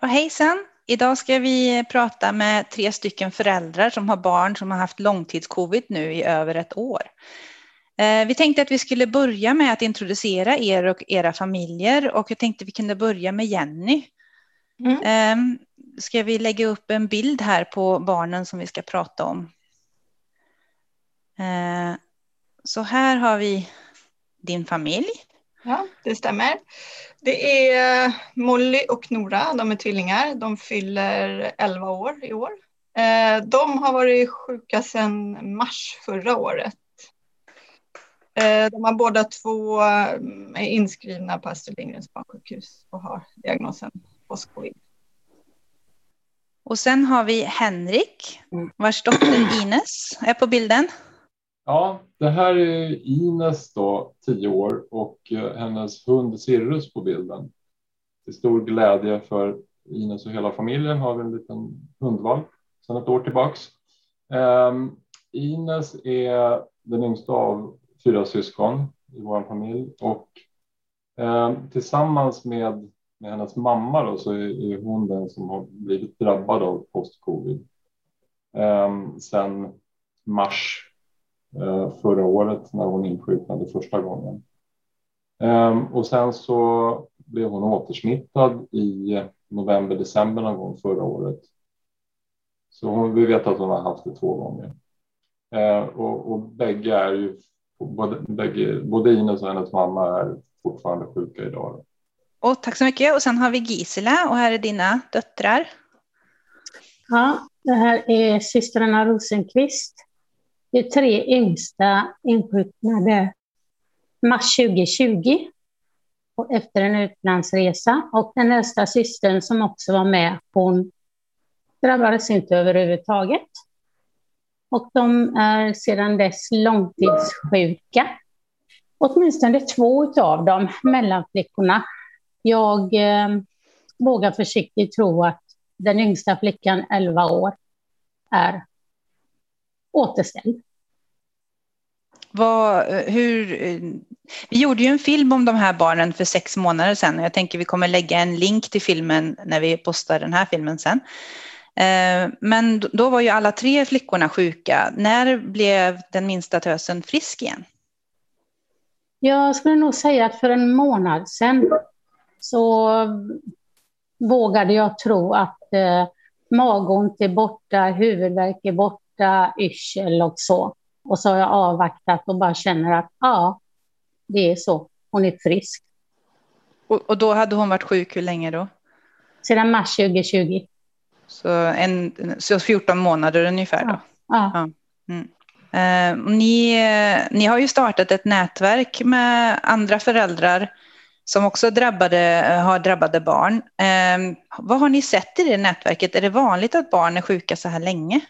Ja, hejsan! Idag ska vi prata med tre stycken föräldrar som har barn som har haft långtidscovid nu i över ett år. Eh, vi tänkte att vi skulle börja med att introducera er och era familjer och jag tänkte att vi kunde börja med Jenny. Mm. Ehm, ska vi lägga upp en bild här på barnen som vi ska prata om. Eh, så här har vi din familj. Ja, det stämmer. Det är eh, Molly och Nora, de är tvillingar. De fyller 11 år i år. Eh, de har varit sjuka sedan mars förra året. Eh, de har båda två är inskrivna på Astrid Lindgrens barnsjukhus och har diagnosen postcovid. Och sen har vi Henrik, vars dotter Ines är på bilden. Ja, det här är Ines då, 10 år och eh, hennes hund Cirrus på bilden. Till stor glädje för Ines och hela familjen har vi en liten hundvalp sedan ett år tillbaks. Um, Ines är den yngsta av fyra syskon i vår familj och um, tillsammans med, med hennes mamma då, så är, är hon den som har blivit drabbad av post-covid um, sedan mars förra året när hon insjuknade första gången. Ehm, och sen så blev hon återsmittad i november, december någon gång förra året. Så hon, vi vet att hon har haft det två gånger. Ehm, och, och bägge är ju, både, bägge, både Ines och hennes mamma är fortfarande sjuka idag. Och tack så mycket. Och sen har vi Gisela och här är dina döttrar. Ja, det här är systrarna Rosenqvist. De tre yngsta insjuknade mars 2020 och efter en utlandsresa. Och den äldsta systern som också var med, hon drabbades inte överhuvudtaget. Och de är sedan dess långtidssjuka. Åtminstone två av dem, mellanflickorna. Jag eh, vågar försiktigt tro att den yngsta flickan, 11 år, är återställd. Vad, hur, vi gjorde ju en film om de här barnen för sex månader sedan och jag tänker vi kommer lägga en länk till filmen när vi postar den här filmen sen. Eh, men då var ju alla tre flickorna sjuka. När blev den minsta tösen frisk igen? Jag skulle nog säga att för en månad sedan så vågade jag tro att eh, magont är borta, huvudvärk är borta smärta, yrsel och så. Och så har jag avvaktat och bara känner att ja, det är så. Hon är frisk. Och, och då hade hon varit sjuk hur länge då? Sedan mars 2020. Så, en, så 14 månader ungefär då? Ja. ja. Mm. Eh, ni, ni har ju startat ett nätverk med andra föräldrar som också drabbade, har drabbade barn. Eh, vad har ni sett i det nätverket? Är det vanligt att barn är sjuka så här länge?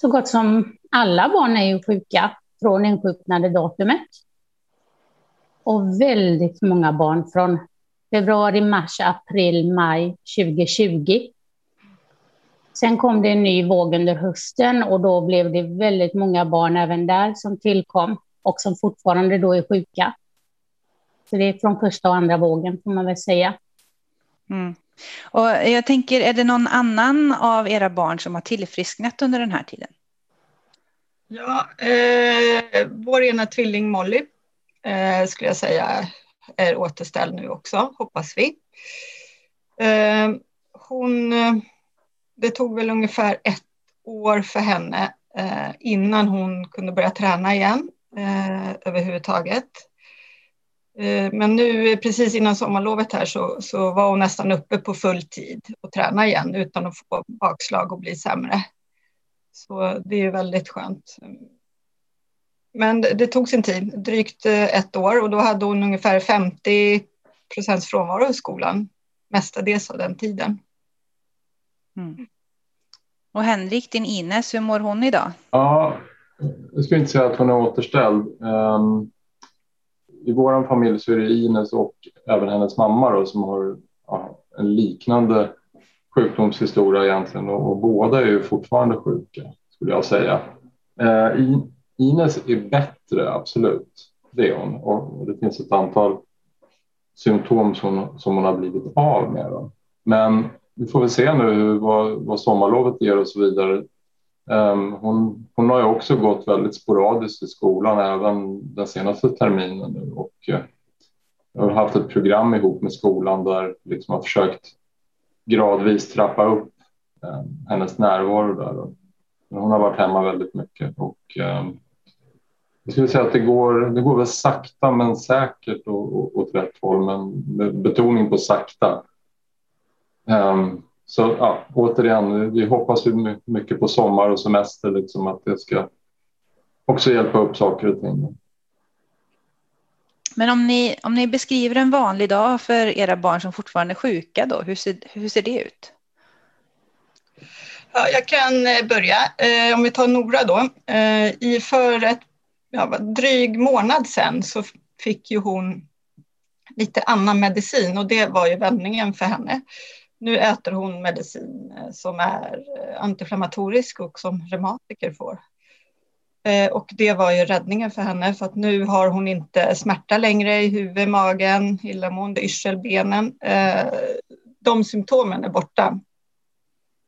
Så gott som alla barn är ju sjuka från insjuknandedatumet. Och väldigt många barn från februari, mars, april, maj 2020. Sen kom det en ny våg under hösten och då blev det väldigt många barn även där som tillkom och som fortfarande då är sjuka. Så det är från första och andra vågen får man väl säga. Mm. Och jag tänker, är det någon annan av era barn som har tillfrisknat under den här tiden? Ja, eh, vår ena tvilling Molly eh, skulle jag säga är återställd nu också, hoppas vi. Eh, hon, eh, det tog väl ungefär ett år för henne eh, innan hon kunde börja träna igen eh, överhuvudtaget. Eh, men nu precis innan sommarlovet här så, så var hon nästan uppe på full tid och träna igen utan att få bakslag och bli sämre. Så det är väldigt skönt. Men det, tog sin tid, drygt eh, ett år och då hade hon ungefär 50 procents frånvaro i skolan, mestadels av den tiden. Mm. Och Henrik, din Ines, hur mår hon idag? Ja, jag skulle inte säga att hon är återställd. Um, i vår familj så är det Ines och även hennes mamma då, som har ja, en liknande sjukdomshistoria egentligen och, och båda är ju fortfarande sjuka skulle jag säga. Eh, Ines är bättre, absolut. Det är hon. Och det finns ett antal symptom som, som hon har blivit av med. Då. Men vi får väl se nu vad, vad sommarlovet ger och så vidare. Ehm, hon, hon har ju också gått väldigt sporadiskt i skolan även den senaste terminen nu och jag har haft ett program ihop med skolan där liksom har försökt gradvis trappa upp ehm, hennes närvaro där. Hon har varit hemma väldigt mycket och ehm, jag skulle säga att det går, det går väl sakta men säkert åt rätt håll, men med betoning på sakta. Um, så ja, återigen, vi hoppas ju mycket på sommar och semester, liksom att det ska också hjälpa upp saker och ting. Men om ni, om ni beskriver en vanlig dag för era barn som fortfarande är sjuka, då, hur, ser, hur ser det ut? Ja, jag kan eh, börja. Eh, om vi tar Nora då. Eh, I för ett ja, dryg månad sedan så fick ju hon lite annan medicin och det var ju vändningen för henne. Nu äter hon medicin eh, som är eh, antiinflammatorisk och som reumatiker får. Eh, och det var ju räddningen för henne för att nu har hon inte smärta längre i huvud, magen, illamående, yrsel, benen. De symptomen är borta.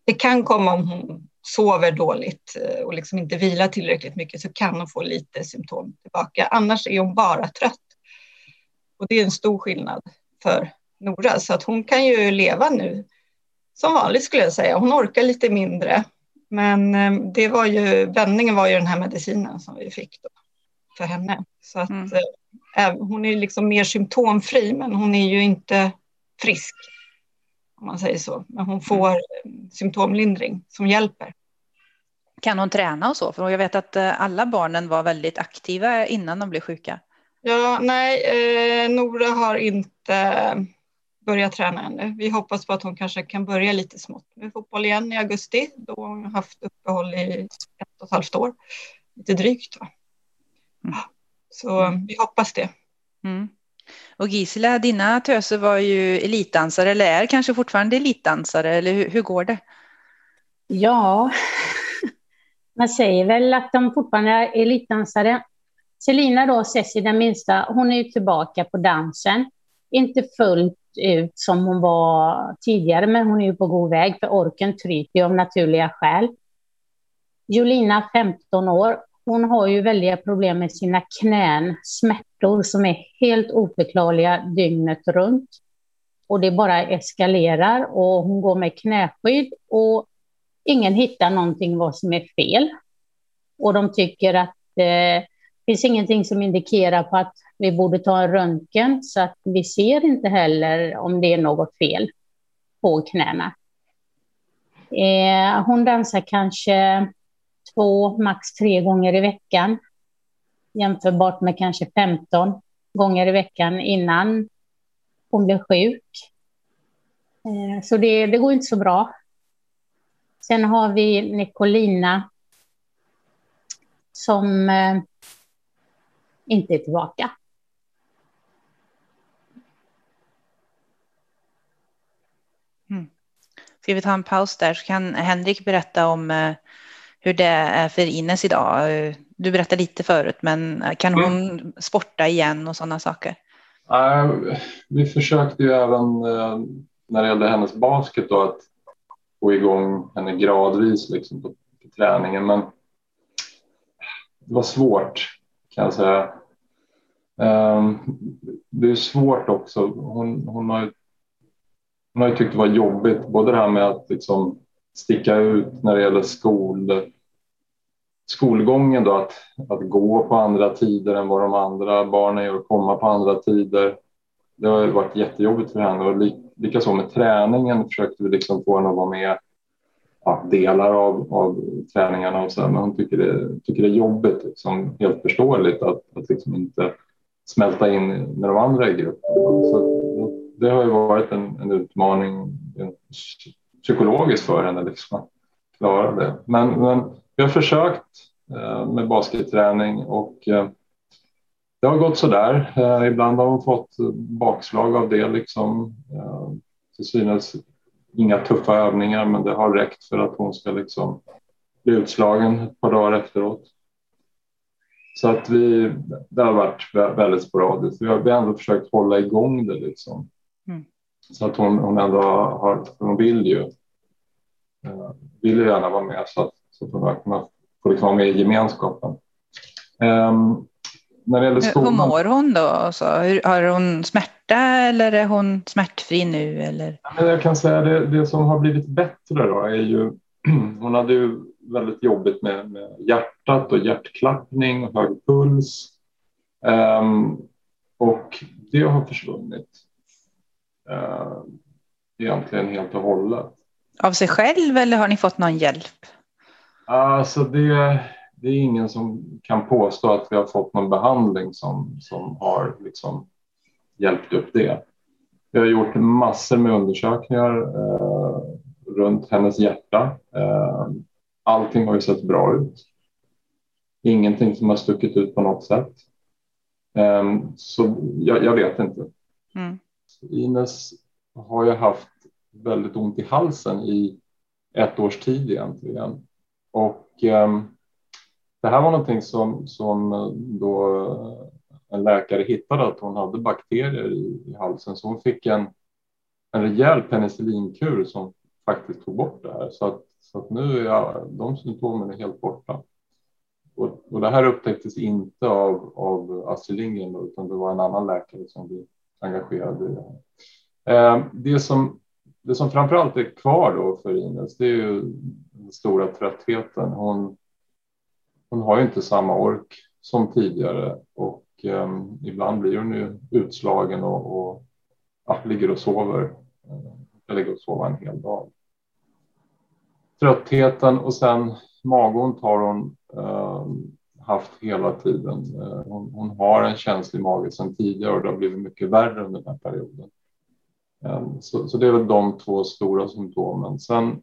Det kan komma om hon sover dåligt och liksom inte vilar tillräckligt mycket så kan hon få lite symptom tillbaka. Annars är hon bara trött. Och det är en stor skillnad för Nora, så att hon kan ju leva nu som vanligt skulle jag säga. Hon orkar lite mindre, men eh, det var ju, vändningen var ju den här medicinen som vi fick då för henne. Så att mm. eh, hon är liksom mer symptomfri, men hon är ju inte frisk om man säger så. Men hon får mm. symptomlindring som hjälper. Kan hon träna och så? För jag vet att alla barnen var väldigt aktiva innan de blev sjuka. Ja, nej, eh, Nora har inte börjat träna ännu. Vi hoppas på att hon kanske kan börja lite smått med fotboll igen i augusti då hon har haft uppehåll i ett och ett halvt år. Lite drygt. Va? Mm. Så mm. vi hoppas det. Mm. Och Gisela, dina töser var ju elitdansare eller är kanske fortfarande elitdansare eller hur, hur går det? Ja, man säger väl att de fortfarande är elitdansare. Selina då, Cessi den minsta, hon är ju tillbaka på dansen. Inte fullt ut som hon var tidigare, men hon är ju på god väg, för orken tryter ju av naturliga skäl. Jolina, 15 år, hon har ju väldiga problem med sina knän, smärtor som är helt oförklarliga dygnet runt. Och det bara eskalerar och hon går med knäskydd och ingen hittar någonting vad som är fel. Och de tycker att eh, det finns ingenting som indikerar på att vi borde ta en röntgen så att vi ser inte heller om det är något fel på knäna. Eh, hon dansar kanske två, max tre gånger i veckan. Jämförbart med kanske 15 gånger i veckan innan hon blev sjuk. Eh, så det, det går inte så bra. Sen har vi Nicolina som eh, inte är tillbaka. Ska vi ta en paus där så kan Henrik berätta om eh, hur det är för Ines idag. Du berättade lite förut, men kan hon mm. sporta igen och sådana saker? Uh, vi försökte ju även uh, när det gällde hennes basket då, att få igång henne gradvis liksom, på, på träningen, men det var svårt kan jag säga. Um, det är svårt också. Hon, hon har hon har ju tyckt det var jobbigt, både det här med att liksom sticka ut när det gäller skol, skolgången, då, att, att gå på andra tider än vad de andra barnen gör, komma på andra tider. Det har varit jättejobbigt för henne och likaså med träningen försökte vi liksom få henne att vara med ja, delar av, av träningarna och så, men hon tycker det, tycker det är jobbigt, liksom, helt förståeligt att, att liksom inte smälta in med de andra i gruppen. Så det har ju varit en, en utmaning psykologiskt för henne liksom, att klara det. Men, men vi har försökt eh, med basketträning och eh, det har gått så där. Eh, ibland har hon fått bakslag av det liksom. Eh, till synes inga tuffa övningar, men det har räckt för att hon ska liksom bli utslagen ett par dagar efteråt. Så att vi, det har varit väldigt sporadiskt. Vi har, vi har ändå försökt hålla igång det liksom. Så att hon, hon ändå har, hon vill ju, uh, vill ju gärna vara med så att, så att hon verkligen får liksom vara med i gemenskapen. Um, när det gäller skolan. Hur mår hon då? Så, har hon smärta eller är hon smärtfri nu? Eller? Jag kan säga det, det som har blivit bättre då är ju, hon hade ju väldigt jobbigt med, med hjärtat och hjärtklappning och hög puls. Um, och det har försvunnit. Uh, egentligen helt och hållet. Av sig själv eller har ni fått någon hjälp? Alltså det, det är ingen som kan påstå att vi har fått någon behandling som, som har liksom hjälpt upp det. Vi har gjort massor med undersökningar eh, runt hennes hjärta. Eh, allting har ju sett bra ut. Ingenting som har stuckit ut på något sätt. Eh, så jag, jag, vet inte. Mm. Ines har ju haft väldigt ont i halsen i ett års tid egentligen. Och eh, det här var någonting som, som eh, då eh, en läkare hittade att hon hade bakterier i, i halsen så hon fick en, en rejäl penicillinkur som faktiskt tog bort det här. Så att, så att nu är jag, de symptomen är helt borta. Och, och det här upptäcktes inte av, av Astrid Lindgren utan det var en annan läkare som vi engagerad i det här. Ehm, det som, det som framförallt är kvar då för Ines, det är ju den stora tröttheten. Hon, hon har ju inte samma ork som tidigare och um, ibland blir hon ju utslagen och, och ja, ligger och sover. Eh, jag ligger och sover en hel dag. Tröttheten och sen magont har hon eh, haft hela tiden. Eh, hon, hon, har en känslig mage sedan tidigare och det har blivit mycket värre under den här perioden. Ehm, så, så, det är väl de två stora symptomen. Sen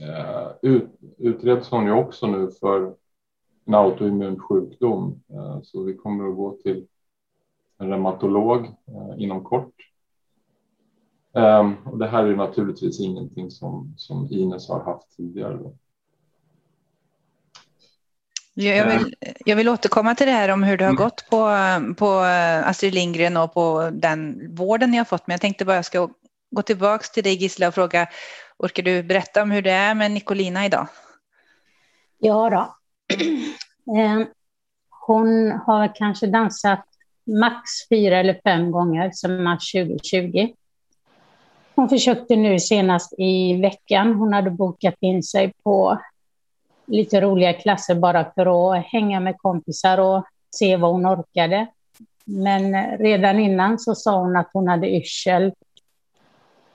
eh, ut, utreds hon ju också nu för en autoimmun sjukdom. Eh, så vi kommer att gå till en reumatolog inom kort. Ehm, och det här är naturligtvis ingenting som, som Ines har haft tidigare. Jag vill, jag vill återkomma till det här om hur det har mm. gått på, på Astrid Lindgren och på den vården ni har fått. Men jag tänkte bara jag ska gå tillbaka till dig Gisela och fråga, orkar du berätta om hur det är med Nicolina idag? Ja då. Eh, hon har kanske dansat max fyra eller fem gånger sedan mars 2020. Hon försökte nu senast i veckan. Hon hade bokat in sig på lite roliga klasser bara för att hänga med kompisar och se vad hon orkade. Men redan innan så sa hon att hon hade yrsel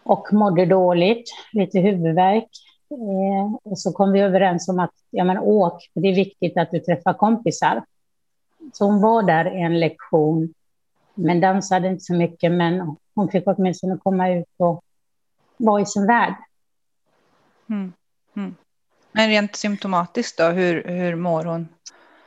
och mådde dåligt, lite huvudvärk. Eh, och så kom vi överens om att ja, men åk, det är viktigt att du träffar kompisar. Så hon var där en lektion, men dansade inte så mycket, men hon fick åtminstone komma ut och vara i sin värld. Mm. Mm. Men rent symptomatiskt då, hur, hur mår hon?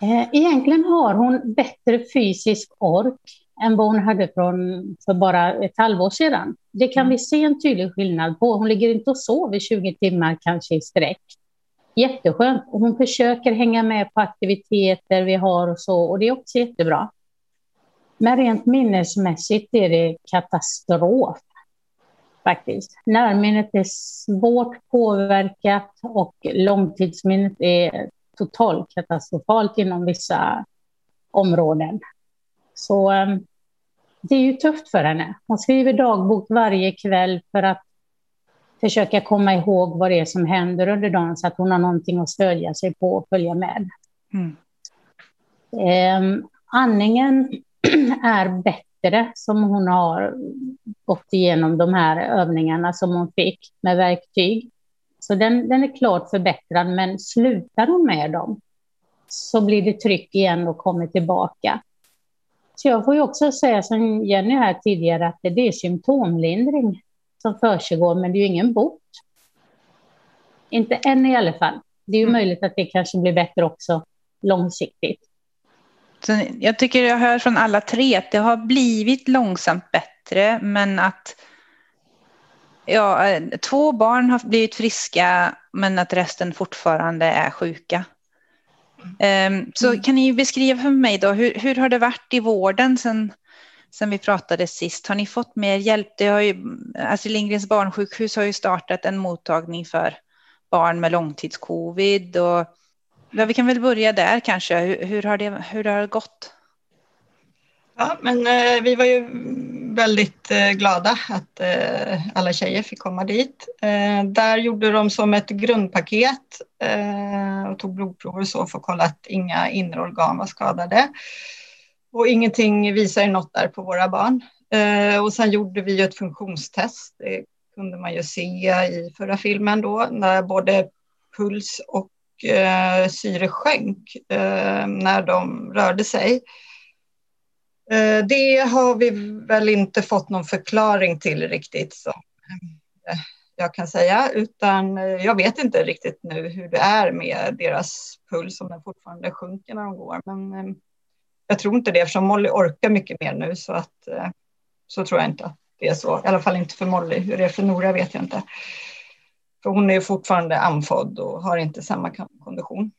Eh, egentligen har hon bättre fysisk ork än vad hon hade från, för bara ett halvår sedan. Det kan mm. vi se en tydlig skillnad på. Hon ligger inte och sover 20 timmar kanske i sträck. Jätteskönt. Och hon försöker hänga med på aktiviteter vi har och så, och det är också jättebra. Men rent minnesmässigt är det katastrof. Faktiskt. Närminnet är svårt påverkat och långtidsminnet är totalt katastrofalt inom vissa områden. Så ehm, det är ju tufft för henne. Hon skriver dagbok varje kväll för att försöka komma ihåg vad det är som händer under dagen så att hon har någonting att stödja sig på och följa med. Mm. Eh, andningen är bättre som hon har gått igenom de här övningarna som hon fick med verktyg. Så den, den är klart förbättrad, men slutar hon med dem så blir det tryck igen och kommer tillbaka. Så jag får ju också säga som Jenny här tidigare att det är symptomlindring som försiggår, men det är ju ingen bot. Inte än i alla fall. Det är ju mm. möjligt att det kanske blir bättre också långsiktigt. Så jag tycker jag hör från alla tre att det har blivit långsamt bättre, men att ja, två barn har blivit friska, men att resten fortfarande är sjuka. Um, så kan ni beskriva för mig då, hur, hur har det varit i vården sen, sen vi pratade sist? Har ni fått mer hjälp? Det har ju, Astrid Lindgrens barnsjukhus har ju startat en mottagning för barn med långtidscovid. Och, ja, vi kan väl börja där kanske. Hur, hur, har, det, hur har det gått? Ja, men eh, vi var ju väldigt eh, glada att eh, alla tjejer fick komma dit. Eh, där gjorde de som ett grundpaket eh, och tog blodprover och så för att kolla att inga inre organ var skadade. Och ingenting visade något där på våra barn. Eh, och sen gjorde vi ett funktionstest. Det kunde man ju se i förra filmen då, när både puls och Eh, syre eh, när de rörde sig. Eh, det har vi väl inte fått någon förklaring till riktigt som eh, jag kan säga, utan eh, jag vet inte riktigt nu hur det är med deras puls, om den fortfarande sjunker när de går. Men eh, jag tror inte det, eftersom Molly orkar mycket mer nu så att eh, så tror jag inte att det är så. I alla fall inte för Molly. Hur det är för Nora vet jag inte. För hon är fortfarande andfådd och har inte samma kondition.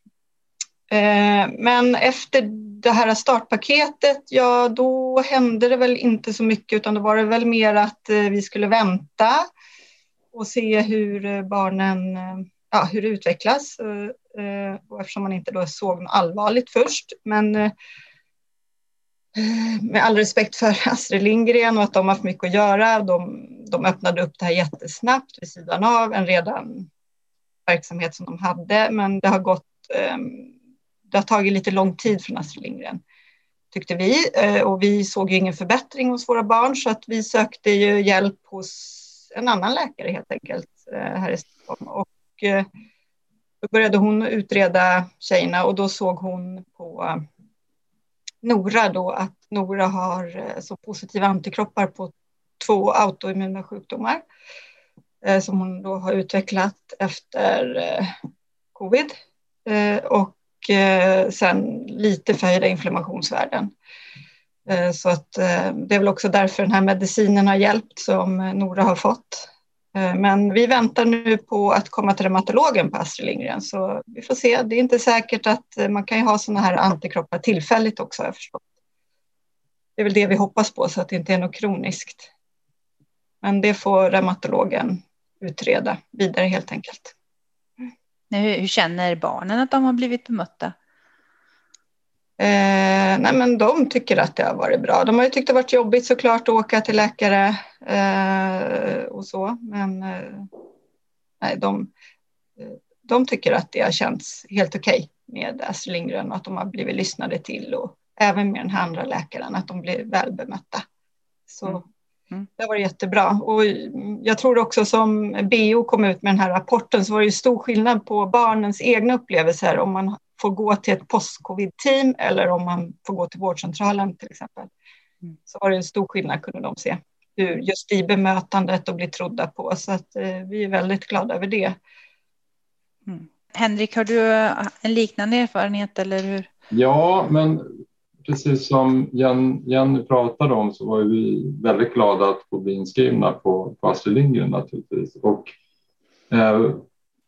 Eh, men efter det här startpaketet, ja då hände det väl inte så mycket utan då var det väl mer att eh, vi skulle vänta och se hur eh, barnen, ja hur det utvecklas. Och eftersom man inte då såg något allvarligt först. Men med all respekt för Astrid Lindgren och att de har haft mycket att göra. De, de öppnade upp det här jättesnabbt vid sidan av en redan verksamhet som de hade. Men det har gått ehm, det har tagit lite lång tid från Astrid Lindgren, tyckte vi. Eh, och vi såg ju ingen förbättring hos våra barn så att vi sökte ju hjälp hos en annan läkare helt enkelt eh, här i Stockholm. Och eh, då började hon utreda tjejerna och då såg hon på Nora då att Nora har eh, så positiva antikroppar på två autoimmuna sjukdomar eh, som hon då har utvecklat efter eh, covid. Och sen lite förhöjda inflammationsvärden. Så att det är väl också därför den här medicinen har hjälpt som Nora har fått. Eh, men vi väntar nu på att komma till reumatologen på Astrid Lindgren så vi får se. Det är inte säkert att eh, man kan ju ha sådana här antikroppar tillfälligt också har jag förstått. Det är väl det vi hoppas på så att det inte är något kroniskt. Men det får reumatologen utreda vidare helt enkelt. Mm. Hur, hur känner barnen att de har blivit bemötta? Eh, nej men de tycker att det har varit bra. De har ju tyckt det varit jobbigt såklart att åka till läkare eh, och så. Men eh, nej, de, de tycker att det har känts helt okej okay med Astrid Lindgren och att de har blivit lyssnade till och även med den här andra läkaren att de blir väl bemötta. Så mm. Mm. Det var jättebra. Och jag tror också som BO kom ut med den här rapporten så var det stor skillnad på barnens egna upplevelser om man får gå till ett post-covid-team eller om man får gå till vårdcentralen till exempel. Mm. Så var det en stor skillnad kunde de se. Hur just i bemötandet och bli trodda på. Så att, eh, vi är väldigt glada över det. Mm. Henrik, har du en liknande erfarenhet eller hur? Ja, men precis som Jenny pratade om så var vi väldigt glada att få bli inskrivna på, på Astrid Lindgren naturligtvis. Och, eh,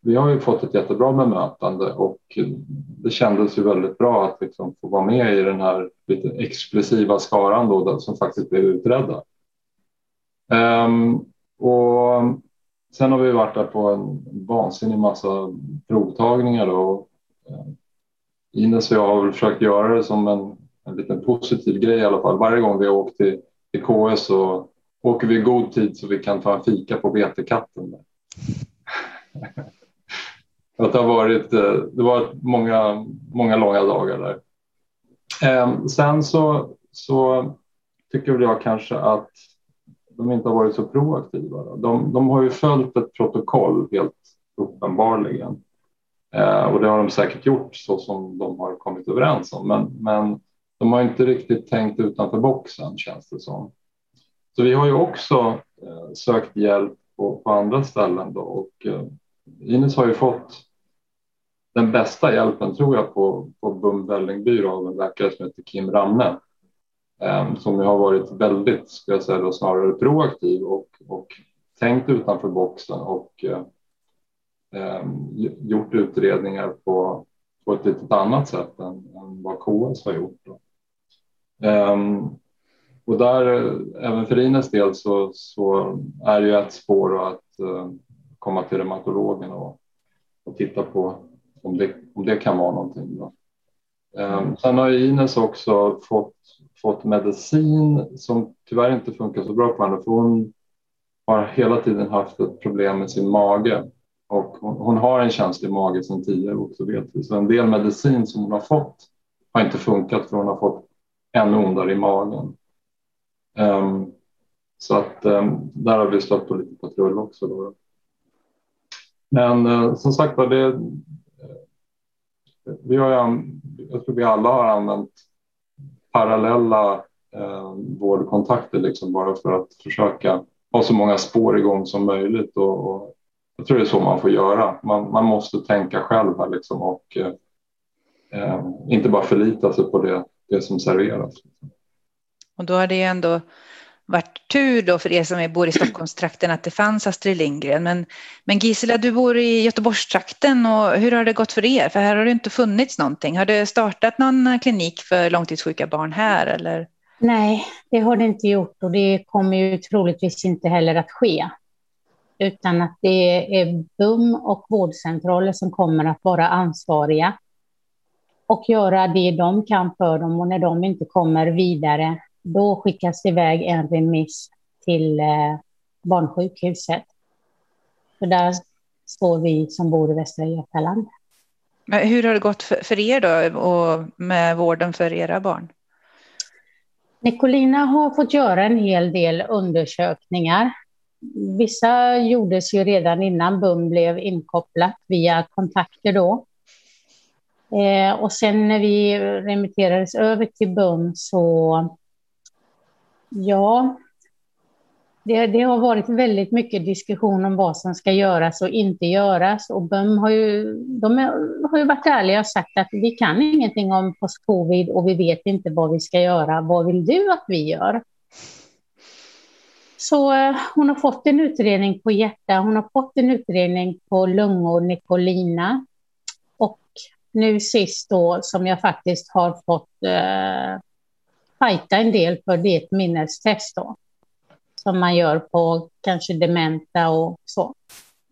vi har ju fått ett jättebra bemötande och det kändes ju väldigt bra att liksom få vara med i den här lite exklusiva skaran då, som faktiskt blev utredda. Um, och sen har vi varit där på en vansinnig massa provtagningar och ehm, Ines och jag har väl försökt göra det som en en liten positiv grej i alla fall. Varje gång vi har åkt till, till KS så åker vi i god tid så vi kan ta en fika på betekatten. att det har varit, eh, det var många, många långa dagar där. Ehm, sen så, så tycker jag kanske att de inte har varit så proaktiva. De, de har ju följt ett protokoll helt uppenbarligen. Eh, och det har de säkert gjort så som de har kommit överens om. Men, men de har inte riktigt tänkt utanför boxen känns det som. Så vi har ju också eh, sökt hjälp på, på, andra ställen då och eh, Ines har ju fått den bästa hjälpen tror jag på, på Bum Vällingby av en läkare som heter Kim Ramne eh, som har varit väldigt, ska jag säga, då, snarare proaktiv och, och tänkt utanför boxen och eh, ehm, gjort utredningar på på ett lite annat sätt än, än vad KS har gjort. Ehm, och där, eh, även för Ines del så, så är det ju ett spår att eh, komma till reumatologen och, och titta på om det, om det kan vara någonting. Då. Um, sen har Ines också fått, fått medicin som tyvärr inte funkar så bra på henne för hon har hela tiden haft ett problem med sin mage och hon, hon har en känslig mage sedan tidigare också vet vi. Så en del medicin som hon har fått har inte funkat för hon har fått ännu ondare i magen. Um, så att um, där har vi stött på lite patrull också. Då. Men eh, som sagt var, det, eh, vi har, jag tror vi alla har använt parallella eh, vårdkontakter liksom bara för att försöka ha så många spår igång som möjligt. Och, och jag tror det är så man får göra. Man, man måste tänka själv här liksom och eh, eh inte bara förlita sig på det, det som serveras. Och då har det ändå varit tur då för er som bor i Stockholmstrakten att det fanns Astrid Lindgren. Men, men Gisela, du bor i Göteborgstrakten och hur har det gått för er? För här har det inte funnits någonting. Har det startat någon eh, klinik för långtidssjuka barn här eller? Nej, det har det inte gjort och det kommer ju troligtvis inte heller att ske. Utan att det är BUM och vårdcentraler som kommer att vara ansvariga och göra det de kan för dem och när de inte kommer vidare då skickas det iväg en remiss till eh, barnsjukhuset. För där står vi som bor i Västra Götaland. Men hur har det gått för, för er då och med vården för era barn? Nicolina har fått göra en hel del undersökningar. Vissa gjordes ju redan innan BUM blev inkopplat via kontakter då. Eh, och sen när vi remitterades över till BUM så Ja, det, det, har varit väldigt mycket diskussion om vad som ska göras och inte göras. Och BUM har ju, de har ju varit ärliga och sagt att vi kan ingenting om post-covid och vi vet inte vad vi ska göra. Vad vill du att vi gör? Så eh, hon har fått en utredning på hjärta, hon har fått en utredning på lungor, Nicolina. Och nu sist då som jag faktiskt har fått eh, fighta en del för det ett minnestest då. Som man gör på kanske dementa och så.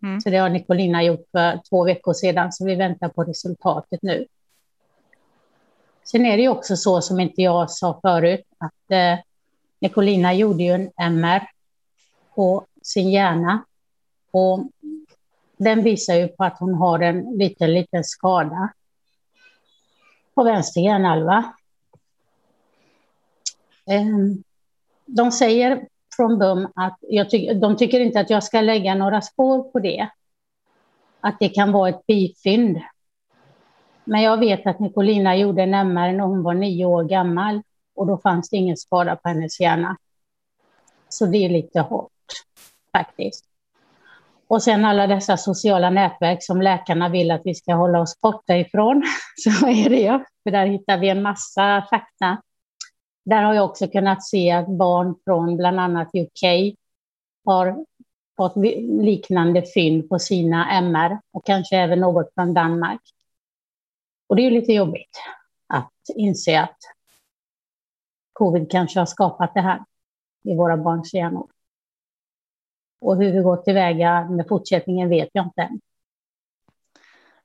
Mm. Så det har Nicolina gjort för två veckor sedan, så vi väntar på resultatet nu. Sen är det ju också så som inte jag sa förut, att eh, Nicolina gjorde ju en MR på sin hjärna. Och den visar ju på att hon har en liten, liten skada på vänster hjärnhalva. Ehm, de säger från BUM att jag ty de tycker inte att jag ska lägga några spår på det. Att det kan vara ett bifynd. Men jag vet att Nicolina gjorde en MR när hon var nio år gammal och då fanns det ingen skada på hennes hjärna. Så det är lite hårt faktiskt. Och sen alla dessa sociala nätverk som läkarna vill att vi ska hålla oss borta ifrån. Så är det ju, för där hittar vi en massa fakta där har jag också kunnat se att barn från bland annat UK har fått liknande fynd på sina MR och kanske även något från Danmark. Och det är ju lite jobbigt att inse att covid kanske har skapat det här i våra barns hjärnor. Och hur vi går tillväga med fortsättningen vet jag inte än.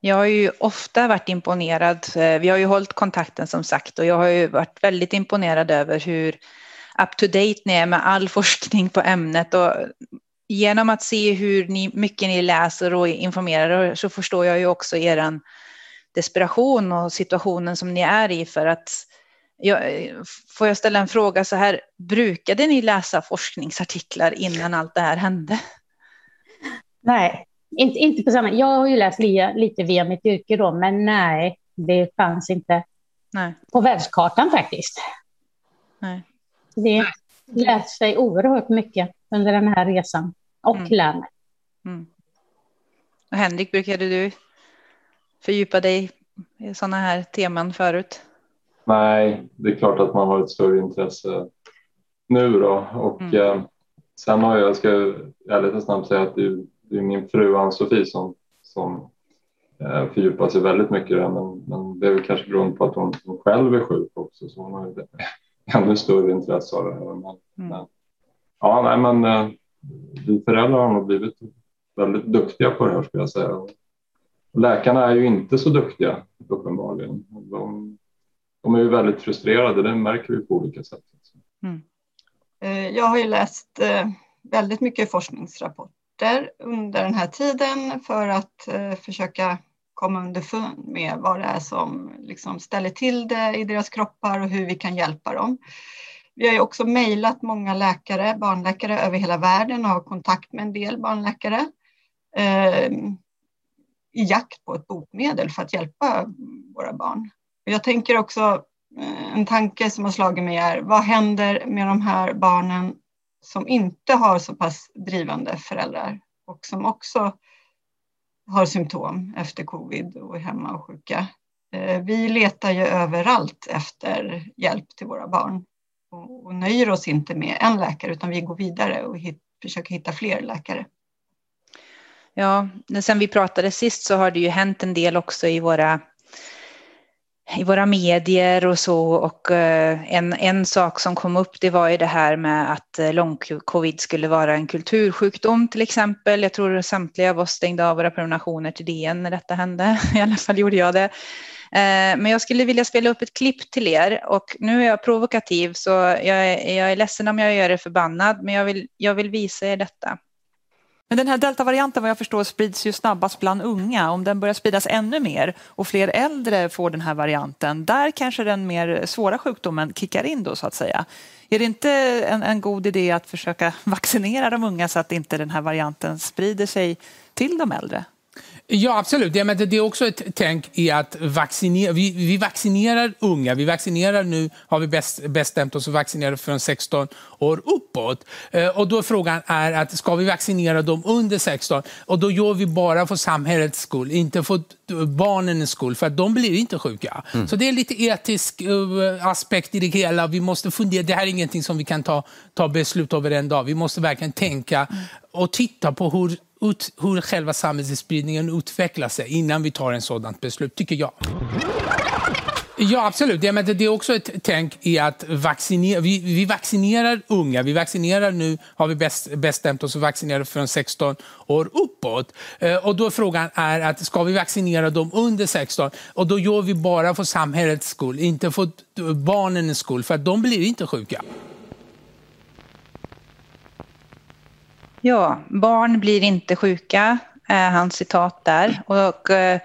Jag har ju ofta varit imponerad. Eh, vi har ju hållit kontakten som sagt och jag har ju varit väldigt imponerad över hur up to date ni är med all forskning på ämnet och genom att se hur ni, mycket ni läser och informerar så förstår jag ju också er desperation och situationen som ni är i för att jag, eh, får jag ställa en fråga så här, brukade ni läsa forskningsartiklar innan allt det här hände? Nej, inte, inte på samma... Jag har ju läst li, lite via mitt yrke då, men nej, det fanns inte nej. på världskartan faktiskt. Nej. Det lärt sig oerhört mycket under den här resan och mm. lär mig. Mm. Och Henrik, brukade du fördjupa dig i sådana här teman förut? Nej, det är klart att man har ett större intresse nu då. Och mm. eh, sen har jag, jag ska ärligt och snabbt säga att det det är min fru Ann-Sofie som, som eh, sig väldigt mycket i det. Men, men det är väl kanske beroende på att hon, hon själv är sjuk också så hon har ju ännu större intresse av det. Men, mm. men, ja, nej, men eh, vi föräldrar har nog blivit väldigt duktiga på det här skulle jag säga. Läkarna är ju inte så duktiga uppenbarligen. De, de är ju väldigt frustrerade, det märker vi på olika sätt. Mm. Eh, jag har ju läst eh, väldigt mycket forskningsrapporter under den här tiden för att eh, försöka komma underfund med vad det är som liksom ställer till det i deras kroppar och hur vi kan hjälpa dem. Vi har ju också mejlat många läkare, barnläkare över hela världen och har kontakt med en del barnläkare eh, i jakt på ett botemedel för att hjälpa våra barn. Jag tänker också, eh, en tanke som har slagit mig är, vad händer med de här barnen som inte har så pass drivande föräldrar och som också har symptom efter covid och är hemma och sjuka. Eh, vi letar ju överallt efter hjälp till våra barn och nöjer oss inte med en läkare utan vi går vidare och försöker hitta fler läkare. Ja, sen vi pratade sist så har det ju hänt en del också i våra i våra medier och så och eh, en, en sak som kom upp det var ju det här med att eh, lång-covid skulle vara en kultursjukdom till exempel. Jag tror samtliga av oss stängde av våra prenumerationer till DN när detta hände. I alla fall gjorde jag det. Eh, men jag skulle vilja spela upp ett klipp till er och nu är jag provokativ så jag är, jag är ledsen om jag gör er förbannad men jag vill, jag vill visa er detta. Men den här deltavarianten vad jag förstår sprids ju snabbast bland unga. Om den börjar spridas ännu mer och fler äldre får den här varianten, där kanske den mer svåra sjukdomen kickar in då så att säga. Är det inte en, en god idé att försöka vaccinera de unga så att inte den här varianten sprider sig till de äldre? Ja, absolut. Ja, men det är också ett tänk i att vaccinera. Vi, vi vaccinerar unga. Vi vaccinerar nu, har vi bäst, bestämt oss att vaccinera från 16 år uppåt. Eh, och då frågan är att ska vi vaccinera dem under 16? Och då gör vi bara för samhällets skull, inte för barnens skull, för att de blir inte sjuka. Mm. Så det är lite etisk uh, aspekt i det hela. Vi måste fundera. Det här är ingenting som vi kan ta, ta beslut över en dag. Vi måste verkligen tänka och titta på hur ut, hur själva samhällsspridningen utvecklar sig innan vi tar en sådant beslut, tycker jag. Ja, absolut. Ja, men det är också ett tänk i att vaccinera. Vi, vi vaccinerar unga. Vi vaccinerar nu, har vi bäst, bestämt oss att vaccinera från 16 år uppåt. Eh, och då frågan är att ska vi vaccinera dem under 16? Och då gör vi bara för samhällets skull, inte för barnens skull, för att de blir inte sjuka. Ja, barn blir inte sjuka, är hans citat där. Och eh,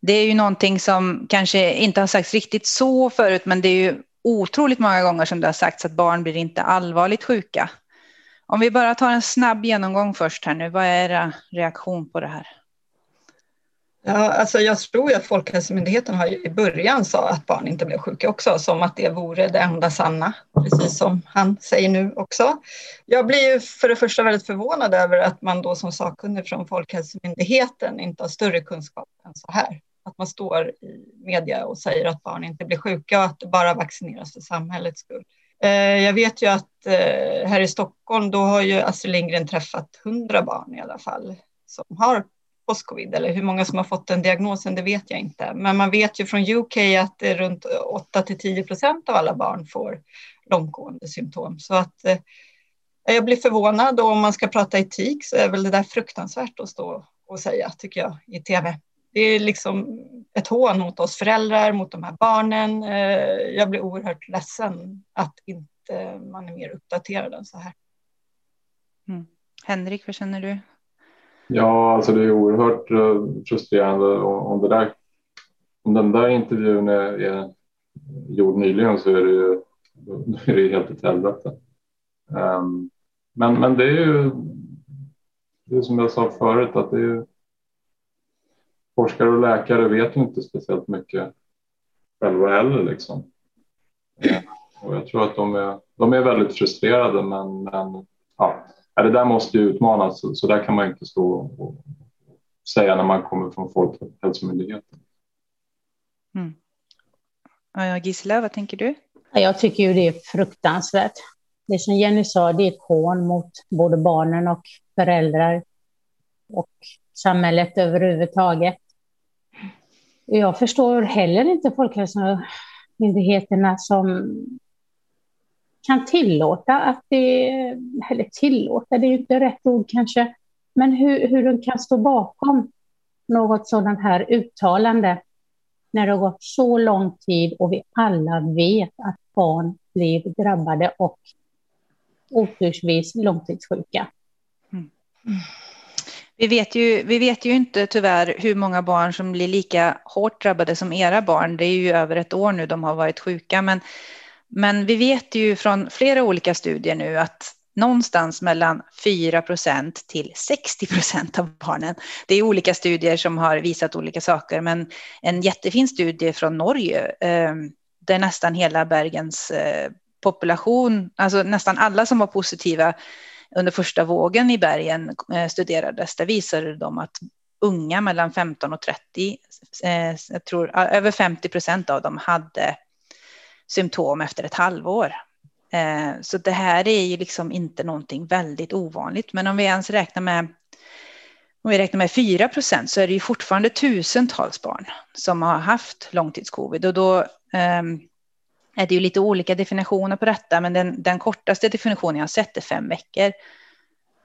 det är ju någonting som kanske inte har sagts riktigt så förut, men det är ju otroligt många gånger som det har sagts att barn blir inte allvarligt sjuka. Om vi bara tar en snabb genomgång först här nu, vad är era reaktion på det här? Ja, alltså jag tror att Folkhälsomyndigheten har i början sa att barn inte blev sjuka också, som att det vore det enda sanna, precis som han säger nu också. Jag blir för det första väldigt förvånad över att man då som sakkunnig från Folkhälsomyndigheten inte har större kunskap än så här. Att man står i media och säger att barn inte blir sjuka och att det bara vaccineras för samhällets skull. Eh, jag vet ju att eh, här i Stockholm, då har ju Astrid Lindgren träffat hundra barn i alla fall som har postcovid eller hur många som har fått den diagnosen, det vet jag inte. Men man vet ju från UK att det är runt 8 till 10 procent av alla barn får långtgående symptom. Så att eh, jag blir förvånad och om man ska prata etik så är väl det där fruktansvärt att stå och säga, tycker jag, i tv. Det är liksom ett hån mot oss föräldrar, mot de här barnen. Eh, jag blir oerhört ledsen att inte man är mer uppdaterad än så här. Mm. Henrik, vad känner du? Ja, alltså det är oerhört eh, frustrerande om, det där, om den där intervjun är, är gjord nyligen så är det ju är det helt ett helvete. Um, men, men det är ju det är som jag sa förut att det är forskare och läkare vet ju inte speciellt mycket själva heller liksom. Ehm, och jag tror att de är, de är väldigt frustrerade men, men ja, det där måste ju utmanas, så, så där kan man inte stå och säga när man kommer från Folkhälsomyndigheten. Mm. Ja, Gisela, vad tänker du? Jag tycker ju det är fruktansvärt. Det som Jenny sa, det är ett hån mot både barnen och föräldrar och samhället överhuvudtaget. Jag förstår heller inte folkhälsomyndigheterna som kan tillåta att det, eller tillåta, det är inte rätt ord kanske, men hur, hur de kan stå bakom något sådant här uttalande när det har gått så lång tid och vi alla vet att barn blir drabbade och otursvis långtidssjuka. Mm. Vi vet, ju, vi vet ju inte tyvärr hur många barn som blir lika hårt drabbade som era barn. Det är ju över ett år nu de har varit sjuka. Men, men vi vet ju från flera olika studier nu att någonstans mellan 4 procent till 60 procent av barnen. Det är olika studier som har visat olika saker, men en jättefin studie från Norge ehm, där nästan hela Bergens eh, population, alltså nästan alla som var positiva under första vågen i bergen eh, studerades, där visade de att unga mellan 15 och 30, eh, jag tror över 50 procent av dem hade symptom efter ett halvår. Eh, så det här är ju liksom inte någonting väldigt ovanligt. Men om vi ens räknar med om vi räknar med 4 procent så är det ju fortfarande tusentals barn som har haft långtidscovid. Och då ehm, är det ju lite olika definitioner på detta, men den, den kortaste definitionen jag har sett är fem veckor.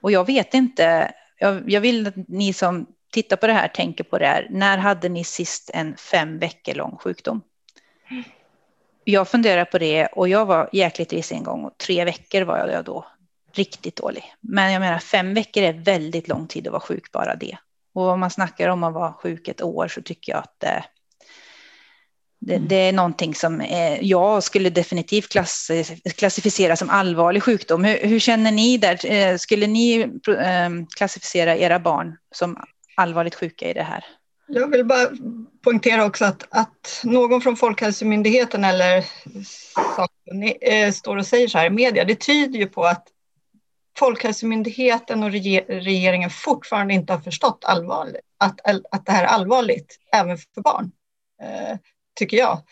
Och jag vet inte, jag, jag, vill att ni som tittar på det här tänker på det här. När hade ni sist en fem veckor lång sjukdom? Jag funderar på det och jag var jäkligt risig en gång och tre veckor var jag då riktigt dålig. Men jag menar fem veckor är väldigt lång tid att vara sjuk bara det. Och om man snackar om att vara sjuk ett år så tycker jag att det, det, mm. det är någonting som är, jag skulle definitivt klass, klassificera som allvarlig sjukdom. Hur, hur, känner ni där? Eh, skulle ni eh, klassificera era barn som allvarligt sjuka i det här? Jag vill bara poängtera också att, att någon från Folkhälsomyndigheten eller eh, står och säger så här i media, det tyder ju på att Folkhälsomyndigheten och regeringen fortfarande inte har förstått allvarligt, att, att det här är allvarligt även för barn, eh, tycker jag.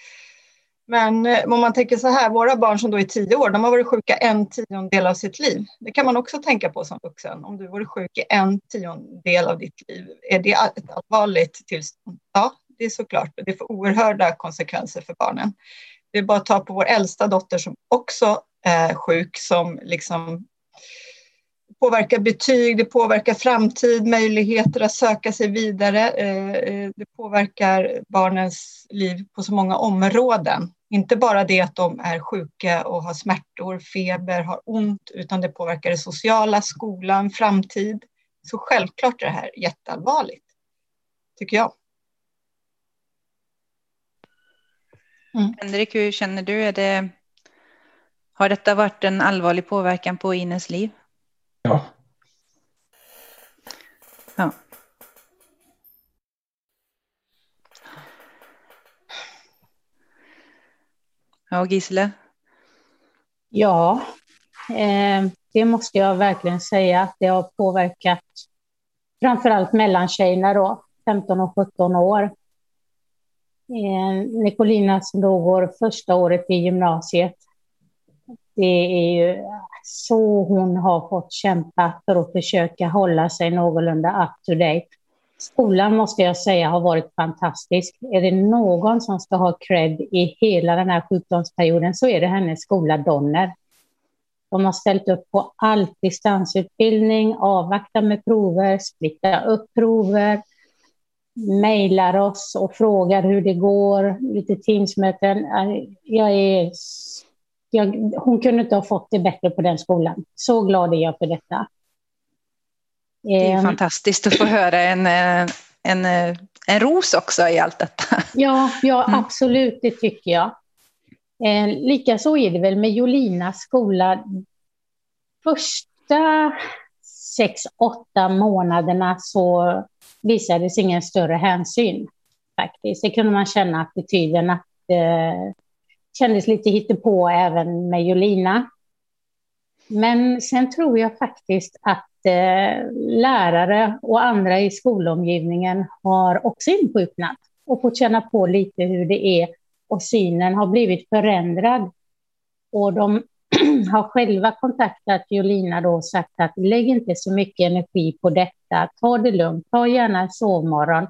Men eh, om man tänker så här, våra barn som då är tio år, de har varit sjuka en tiondel av sitt liv. Det kan man också tänka på som vuxen. Om du varit sjuk i en tiondel av ditt liv, är det ett allvarligt tillstånd? Ja, det är såklart. Det får oerhörda konsekvenser för barnen. Det är bara att ta på vår äldsta dotter som också är sjuk, som liksom påverkar betyg, det påverkar framtid, möjligheter att söka sig vidare. Eh, eh, det påverkar barnens liv på så många områden. Inte bara det att de är sjuka och har smärtor, feber, har ont, utan det påverkar det sociala, skolan, framtid. Så självklart är det här jätteallvarligt, tycker jag. Mm. Henrik, hur känner du? Är det, har detta varit en allvarlig påverkan på Ines liv? Ja. Ja. Ja, Gisle? Ja, eh, det måste jag verkligen säga att det har påverkat framförallt mellantjejerna då, 15 och 17 år. Eh, Nicolina som då går första året i gymnasiet. Det är ju så hon har fått kämpa för att försöka hålla sig någorlunda up to date. Skolan måste jag säga har varit fantastisk. Är det någon som ska ha cred i hela den här sjukdomsperioden så är det hennes skola Donner. De har ställt upp på all distansutbildning, avvakta med prover, splitta upp prover, mejlar oss och frågar hur det går, lite Teamsmöten. Jag är, jag, hon kunde inte ha fått det bättre på den skolan. Så glad är jag för detta. Det är ehm. fantastiskt att få höra en, en, en ros också i allt detta. Ja, ja mm. absolut, det tycker jag. Eh, Likaså är det väl med Jolinas skola. Första sex, åtta månaderna så visades ingen större hänsyn. Faktiskt. Det kunde man känna attityden att eh, kändes lite hittepå även med Jolina. Men sen tror jag faktiskt att eh, lärare och andra i skolomgivningen har också insjuknat och fått känna på lite hur det är och synen har blivit förändrad. Och de har själva kontaktat Jolina då och sagt att lägg inte så mycket energi på detta, ta det lugnt, ta gärna en sovmorgon.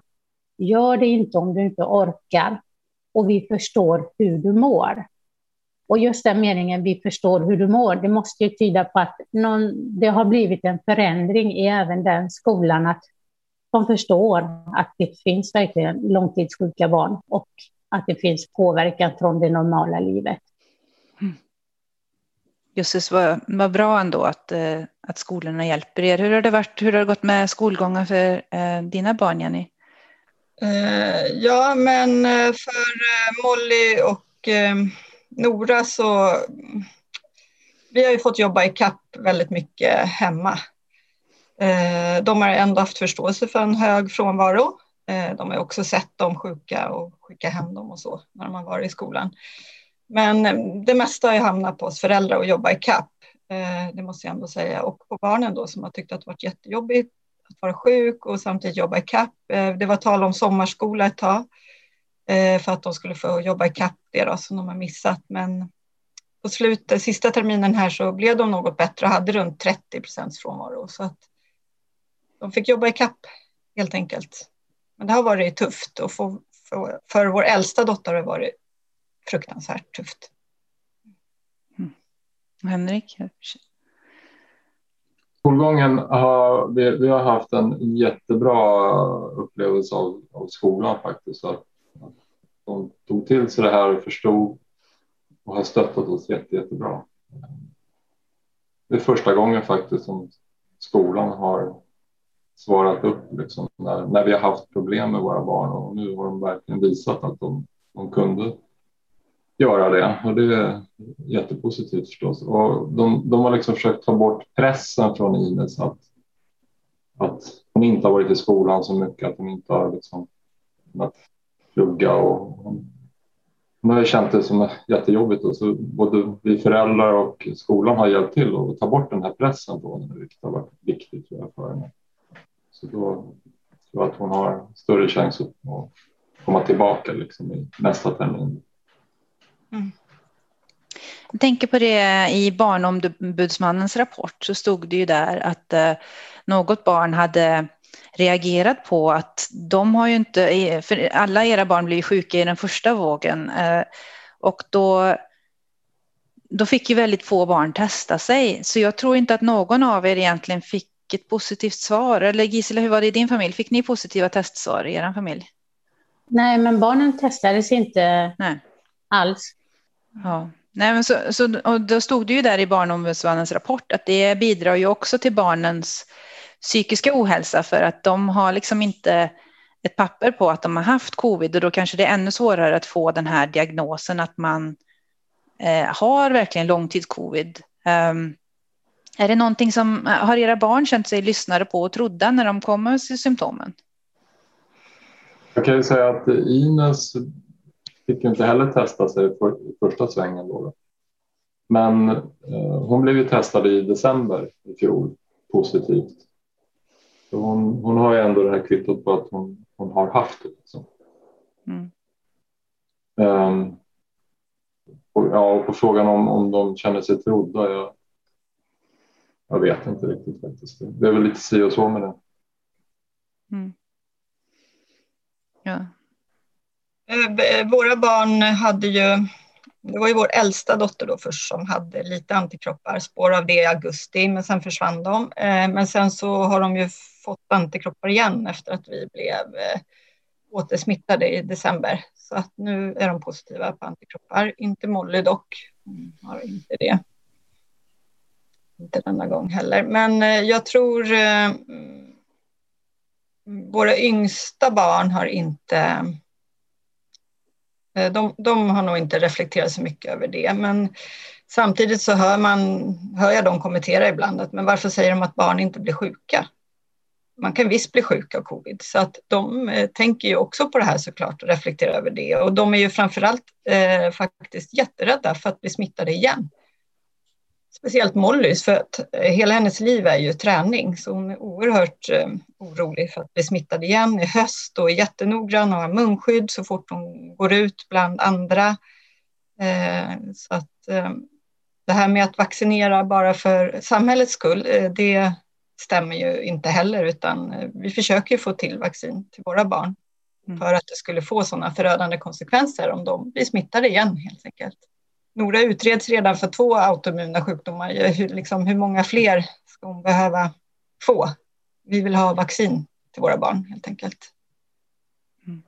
gör det inte om du inte orkar. Och vi förstår hur du mår. Och just den meningen, vi förstår hur du mår, det måste ju tyda på att någon, det har blivit en förändring i även den skolan, att de förstår att det finns verkligen långtidssjuka barn och att det finns påverkan från det normala livet. Mm. Jösses, vad, vad bra ändå att, eh, att skolorna hjälper er. Hur har det, varit, hur har det gått med skolgången för eh, dina barn, Jenny? Eh, ja, men eh, för eh, Molly och eh, Nora så mm, vi har ju fått jobba i kapp väldigt mycket hemma. De har ändå haft förståelse för en hög frånvaro. De har också sett de sjuka och skickat hem dem och så när de har varit i skolan. Men det mesta har ju hamnat på oss föräldrar att jobba i kapp. Det måste jag ändå säga. Och på barnen då som har tyckt att det varit jättejobbigt att vara sjuk och samtidigt jobba i kapp. Eh, det var tal om sommarskola ett tag eh, för att de skulle få jobba i kapp det då, som de har missat. Men på slutet, eh, sista terminen här så blev de något bättre och hade runt 30 procents frånvaro. Så att de fick jobba i kapp helt enkelt. Men det har varit tufft och för, för, för vår äldsta dotter har det varit fruktansvärt tufft. Mm. Henrik? Skolgången har, vi, vi, har haft en jättebra upplevelse av, av skolan faktiskt. Att, att de tog till sig det här och förstod och har stöttat oss jätte, jättebra. Det är första gången faktiskt som skolan har svarat upp liksom, när, när vi har haft problem med våra barn och nu har de verkligen visat att de, de kunde göra det och det är jättepositivt förstås. Och de, de har liksom försökt ta bort pressen från Ines att, att hon inte har varit i skolan så mycket, att hon inte har liksom kunnat plugga och hon har känt det som jättejobbigt och så både vi föräldrar och skolan har hjälpt till att ta bort den här pressen på henne, vilket har varit viktigt tror jag, för henne. Så då tror jag att hon har större chans att komma tillbaka liksom i nästa termin. Mm. Jag tänker på det i Barnombudsmannens rapport så stod det ju där att eh, något barn hade reagerat på att de har ju inte, för alla era barn blir sjuka i den första vågen eh, och då, då fick ju väldigt få barn testa sig. Så jag tror inte att någon av er egentligen fick ett positivt svar. Eller Gisela, hur var det i din familj? Fick ni positiva testsvar i er familj? Nej, men barnen testades inte Nej. Alls. Ja. Nej, men så, så, och då stod det ju där i Barnombudsmannens rapport att det bidrar ju också till barnens psykiska ohälsa för att de har liksom inte ett papper på att de har haft covid och då kanske det är ännu svårare att få den här diagnosen att man eh, har verkligen långtidscovid. Um, är det någonting som, har era barn känt sig lyssnade på och trodda när de kommer med symptomen? Jag kan ju säga att Ines fick inte heller testa sig i första svängen. Då. Men eh, hon blev ju testad i december i fjol positivt. Så hon, hon har ju ändå det här kvittot på att hon, hon har haft det. Liksom. Mm. Um, och, ja, och på frågan om, om de känner sig trodda. Jag, jag vet inte riktigt faktiskt. Det är väl lite si och så med det. Mm. Ja. Eh, eh, våra barn hade ju, det var ju vår äldsta dotter då först som hade lite antikroppar, spår av det i augusti, men sen försvann de. Eh, men sen så har de ju fått antikroppar igen efter att vi blev återsmittade i december. Så att nu är de positiva på antikroppar. Inte Molly dock, hon har inte det. Inte denna gång heller. Men jag tror mm, våra yngsta barn har inte Eh, de, de har nog inte reflekterat så mycket över det, men samtidigt så hör, man, hör jag dem kommentera ibland att men varför säger de att barn inte blir sjuka? Man kan visst bli sjuk av covid, så att de eh, tänker ju också på det här såklart och reflekterar över det. Och de är ju framförallt eh, faktiskt jätterädda för att bli smittade igen speciellt Mollys, för att eh, hela hennes liv är ju träning, så hon är oerhört eh, orolig för att bli smittad igen i höst och är jättenoggrann och har munskydd så fort hon går ut bland andra. Eh, så att det här med att vaccinera bara för samhällets skull, det stämmer ju inte heller, utan vi försöker få till vaccin till våra barn. mm. för att det skulle få sådana förödande konsekvenser om de blir smittade igen helt enkelt. Nora utreds redan för två autoimmuna sjukdomar. Hur, liksom, hur många fler ska hon behöva få? Vi vill ha vaccin till våra barn helt enkelt. Mm.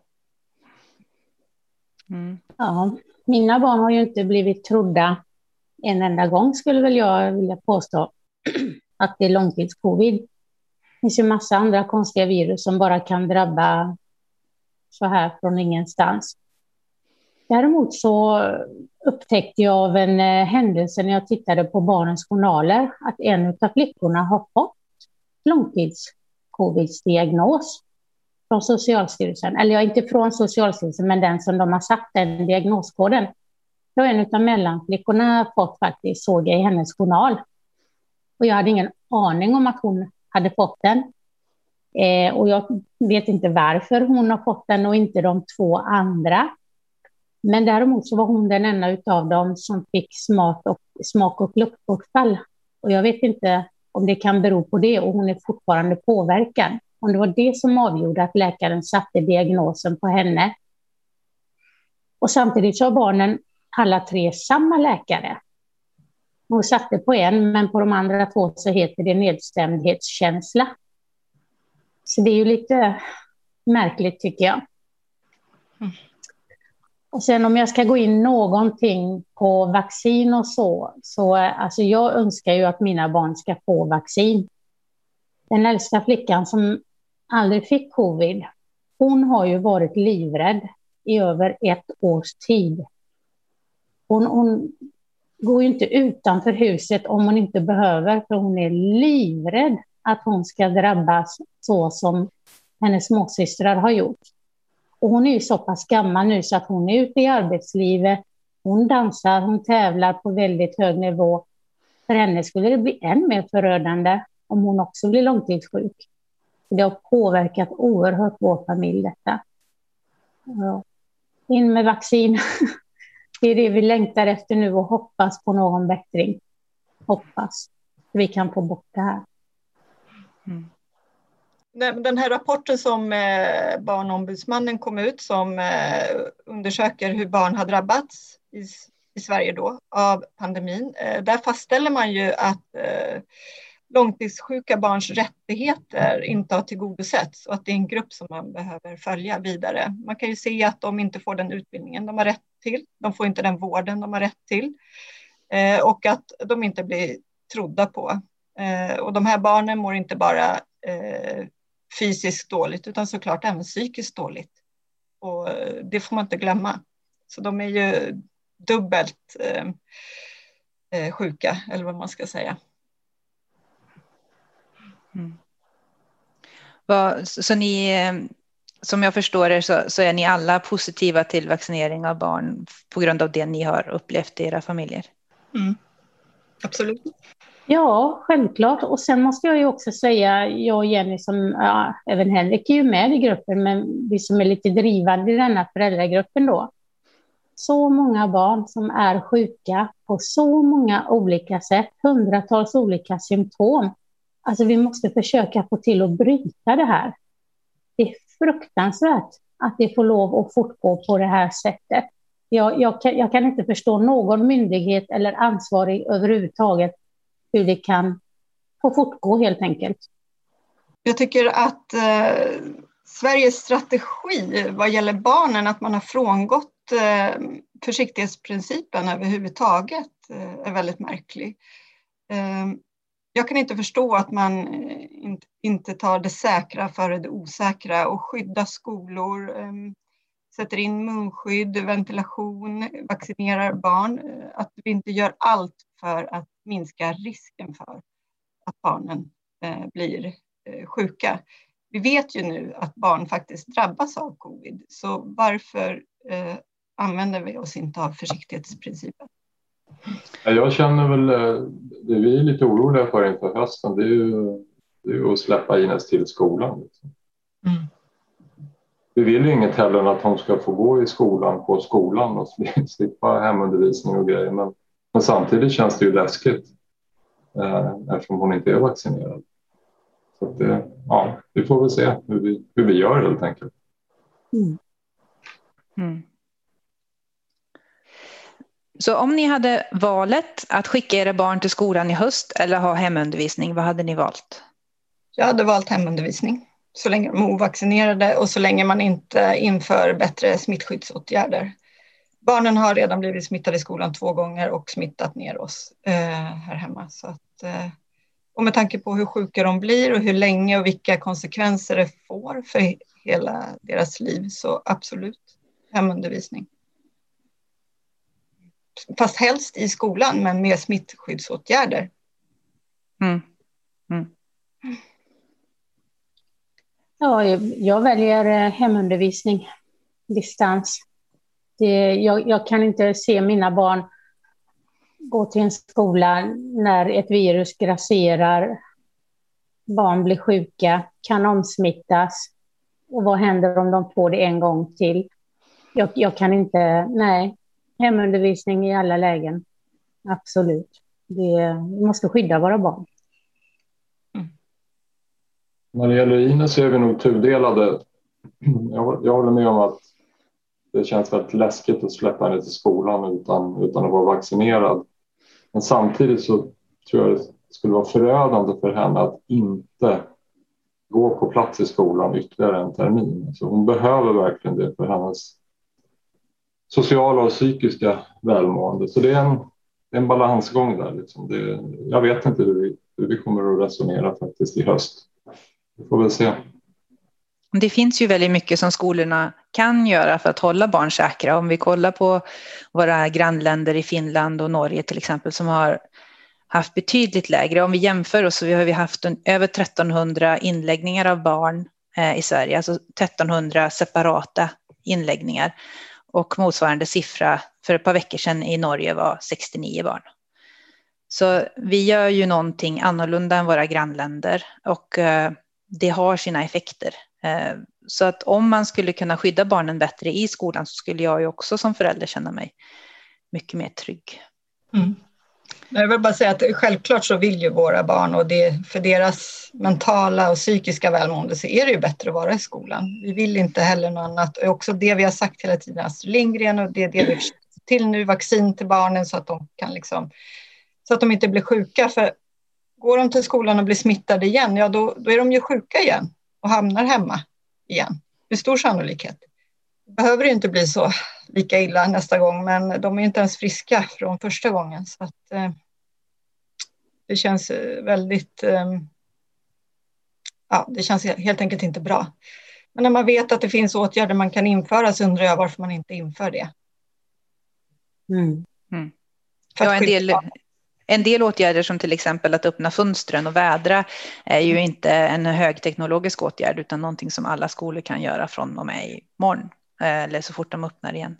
Mm. Ja, mina barn har ju inte blivit trodda en enda gång skulle väl jag vilja påstå att det är långtidscovid. Det finns ju massa andra konstiga virus som bara kan drabba så här från ingenstans. Däremot så upptäckte jag av en eh, händelse när jag tittade på barnens journaler att en av flickorna har fått långtidscovidsdiagnos från Socialstyrelsen. Eller ja, inte från Socialstyrelsen, men den som de har satt den diagnoskoden. Det har en av mellanflickorna fått faktiskt, såg jag i hennes journal. Och jag hade ingen aning om att hon hade fått den. Eh, och jag vet inte varför hon har fått den och inte de två andra. Men däremot så var hon den enda av dem som fick smak och, smak och luktbortfall. Och jag vet inte om det kan bero på det och hon är fortfarande påverkad. Om det var det som avgjorde att läkaren satte diagnosen på henne. Och samtidigt så har barnen alla tre samma läkare. Hon satte på en, men på de andra två så heter det nedstämdhetskänsla. Så det är ju lite märkligt tycker jag. Mm. Och sen om jag ska gå in någonting på vaccin och så, så alltså jag önskar ju att mina barn ska få vaccin. Den äldsta flickan som aldrig fick covid, hon har ju varit livrädd i över ett års tid. Hon, hon går ju inte utanför huset om hon inte behöver, för hon är livrädd att hon ska drabbas så som hennes småsystrar har gjort. Och hon är ju så pass gammal nu så att hon är ute i arbetslivet. Hon dansar, hon tävlar på väldigt hög nivå. För henne skulle det bli än mer förödande om hon också blir långtidssjuk. Det har påverkat oerhört vår familj detta. Ja. In med vaccin. Det är det vi längtar efter nu och hoppas på någon bättring. Hoppas vi kan få bort det här. Mm. Den här rapporten som eh, Barnombudsmannen kom ut som eh, undersöker hur barn har drabbats i, i Sverige då av pandemin. Eh, där fastställer man ju att eh, långtidssjuka barns rättigheter inte har tillgodosetts och att det är en grupp som man behöver följa vidare. Man kan ju se att de inte får den utbildningen de har rätt till. De får inte den vården de har rätt till eh, och att de inte blir trodda på. Eh, och de här barnen mår inte bara fysiskt dåligt utan såklart även psykiskt dåligt. Och det får man inte glömma. Så de är ju dubbelt eh, eh sjuka, eller vad man ska säga. Mm. Så ni, eh, som jag förstår det så, så, är ni alla positiva till vaccinering av barn på grund av det ni har upplevt i era familjer? Mm. Absolut. Ja, självklart. Och sen måste jag ju också säga, jag och Jenny, som, ja, även Henrik är ju med i gruppen, men vi som är lite drivande i denna föräldragruppen då. Så många barn som är sjuka på så många olika sätt, hundratals olika symptom. Alltså vi måste försöka få till att bryta det här. Det är fruktansvärt att det får lov att fortgå på det här sättet. Jag, jag, kan, jag kan inte förstå någon myndighet eller ansvarig överhuvudtaget hur det kan få fortgå helt enkelt. Jag tycker att eh, Sveriges strategi vad gäller barnen, att man har frångått eh, försiktighetsprincipen överhuvudtaget eh, är väldigt märklig. Eh, jag kan inte förstå att man eh, in, inte, inte tar det säkra före det osäkra och skyddar skolor, eh, sätter in munskydd, ventilation, vaccinerar barn. Eh, att vi inte gör allt för att minska risken för att barnen eh, blir eh, sjuka. Vi vet ju nu att barn faktiskt drabbas av covid, så varför eh, använder vi oss inte av försiktighetsprincipen? Jag känner väl, det vi är lite oroliga för inför hösten, det är ju, det är att släppa Ines till skolan. Liksom. Mm. Vi vill ju inget heller än att hon ska få gå i skolan på skolan och slippa hemundervisning och grejer. Men men samtidigt känns det ju läskigt eh, eftersom hon inte är vaccinerad. Så att det, ja, vi får väl se hur vi, hur vi gör helt enkelt. Mm. Mm. Så om ni hade valet att skicka era barn till skolan i höst eller ha hemundervisning, vad hade ni valt? Jag hade valt hemundervisning så länge de är ovaccinerade och så länge man inte inför bättre smittskyddsåtgärder. Barnen har redan blivit smittade i skolan två gånger och smittat ner oss eh, här hemma. Så att, eh, och med tanke på hur sjuka de blir och hur länge och vilka konsekvenser det får för hela deras liv så absolut hemundervisning. Fast helst i skolan men med smittskyddsåtgärder. Mm. Mm. Ja, jag väljer eh, hemundervisning, distans. Det, jag, jag, kan inte se mina barn gå till en skola när ett virus grasserar, barn blir sjuka, kan omsmittas. Och vad händer om de får det en gång till? Jag, jag kan inte, nej, hemundervisning i alla lägen. Absolut. Det, vi måste skydda våra barn. När det gäller Ines är vi nog tudelade. Jag, jag håller med om att det känns väldigt läskigt att släppa henne till skolan utan, utan att vara vaccinerad. Men samtidigt så tror jag det skulle vara förödande för henne att inte gå på plats i skolan ytterligare en termin. Så hon behöver verkligen det för hennes sociala och psykiska välmående. Så det är en, en balansgång där. Liksom. Det, jag vet inte hur vi, hur vi kommer att resonera faktiskt i höst. Vi får väl se. Det finns ju väldigt mycket som skolorna kan göra för att hålla barn säkra. Om vi kollar på våra grannländer i Finland och Norge till exempel som har haft betydligt lägre. Om vi jämför oss så har vi haft över 1300 inläggningar av barn eh, i Sverige, alltså 1300 separata inläggningar. Och motsvarande siffra för ett par veckor sedan i Norge var 69 barn. Så vi gör ju någonting annorlunda än våra grannländer och eh, det har sina effekter. Eh, så att om man skulle kunna skydda barnen bättre i skolan så skulle jag ju också som förälder känna mig mycket mer trygg. Mm. Jag vill bara säga att självklart så vill ju våra barn och det, för deras mentala och psykiska välmående så är det ju bättre att vara i skolan. Vi vill inte heller något annat. Och också det vi har sagt hela tiden, Astrid Lindgren och det är det vi försöker till nu, vaccin till barnen så att de kan liksom, så att de inte blir sjuka. För går de till skolan och blir smittade igen, ja då, då är de ju sjuka igen och hamnar hemma igen med stor sannolikhet. Det behöver inte bli så lika illa nästa gång, men de är inte ens friska från första gången. Så att, eh, det känns eh, väldigt... Eh, ja, det känns helt enkelt inte bra. Men när man vet att det finns åtgärder man kan införa så undrar jag varför man inte inför det. Mm. Mm. Ja, en del, en del åtgärder som till exempel att öppna fönstren och vädra är ju inte en högteknologisk åtgärd utan någonting som alla skolor kan göra från och med imorgon eller så fort de öppnar igen.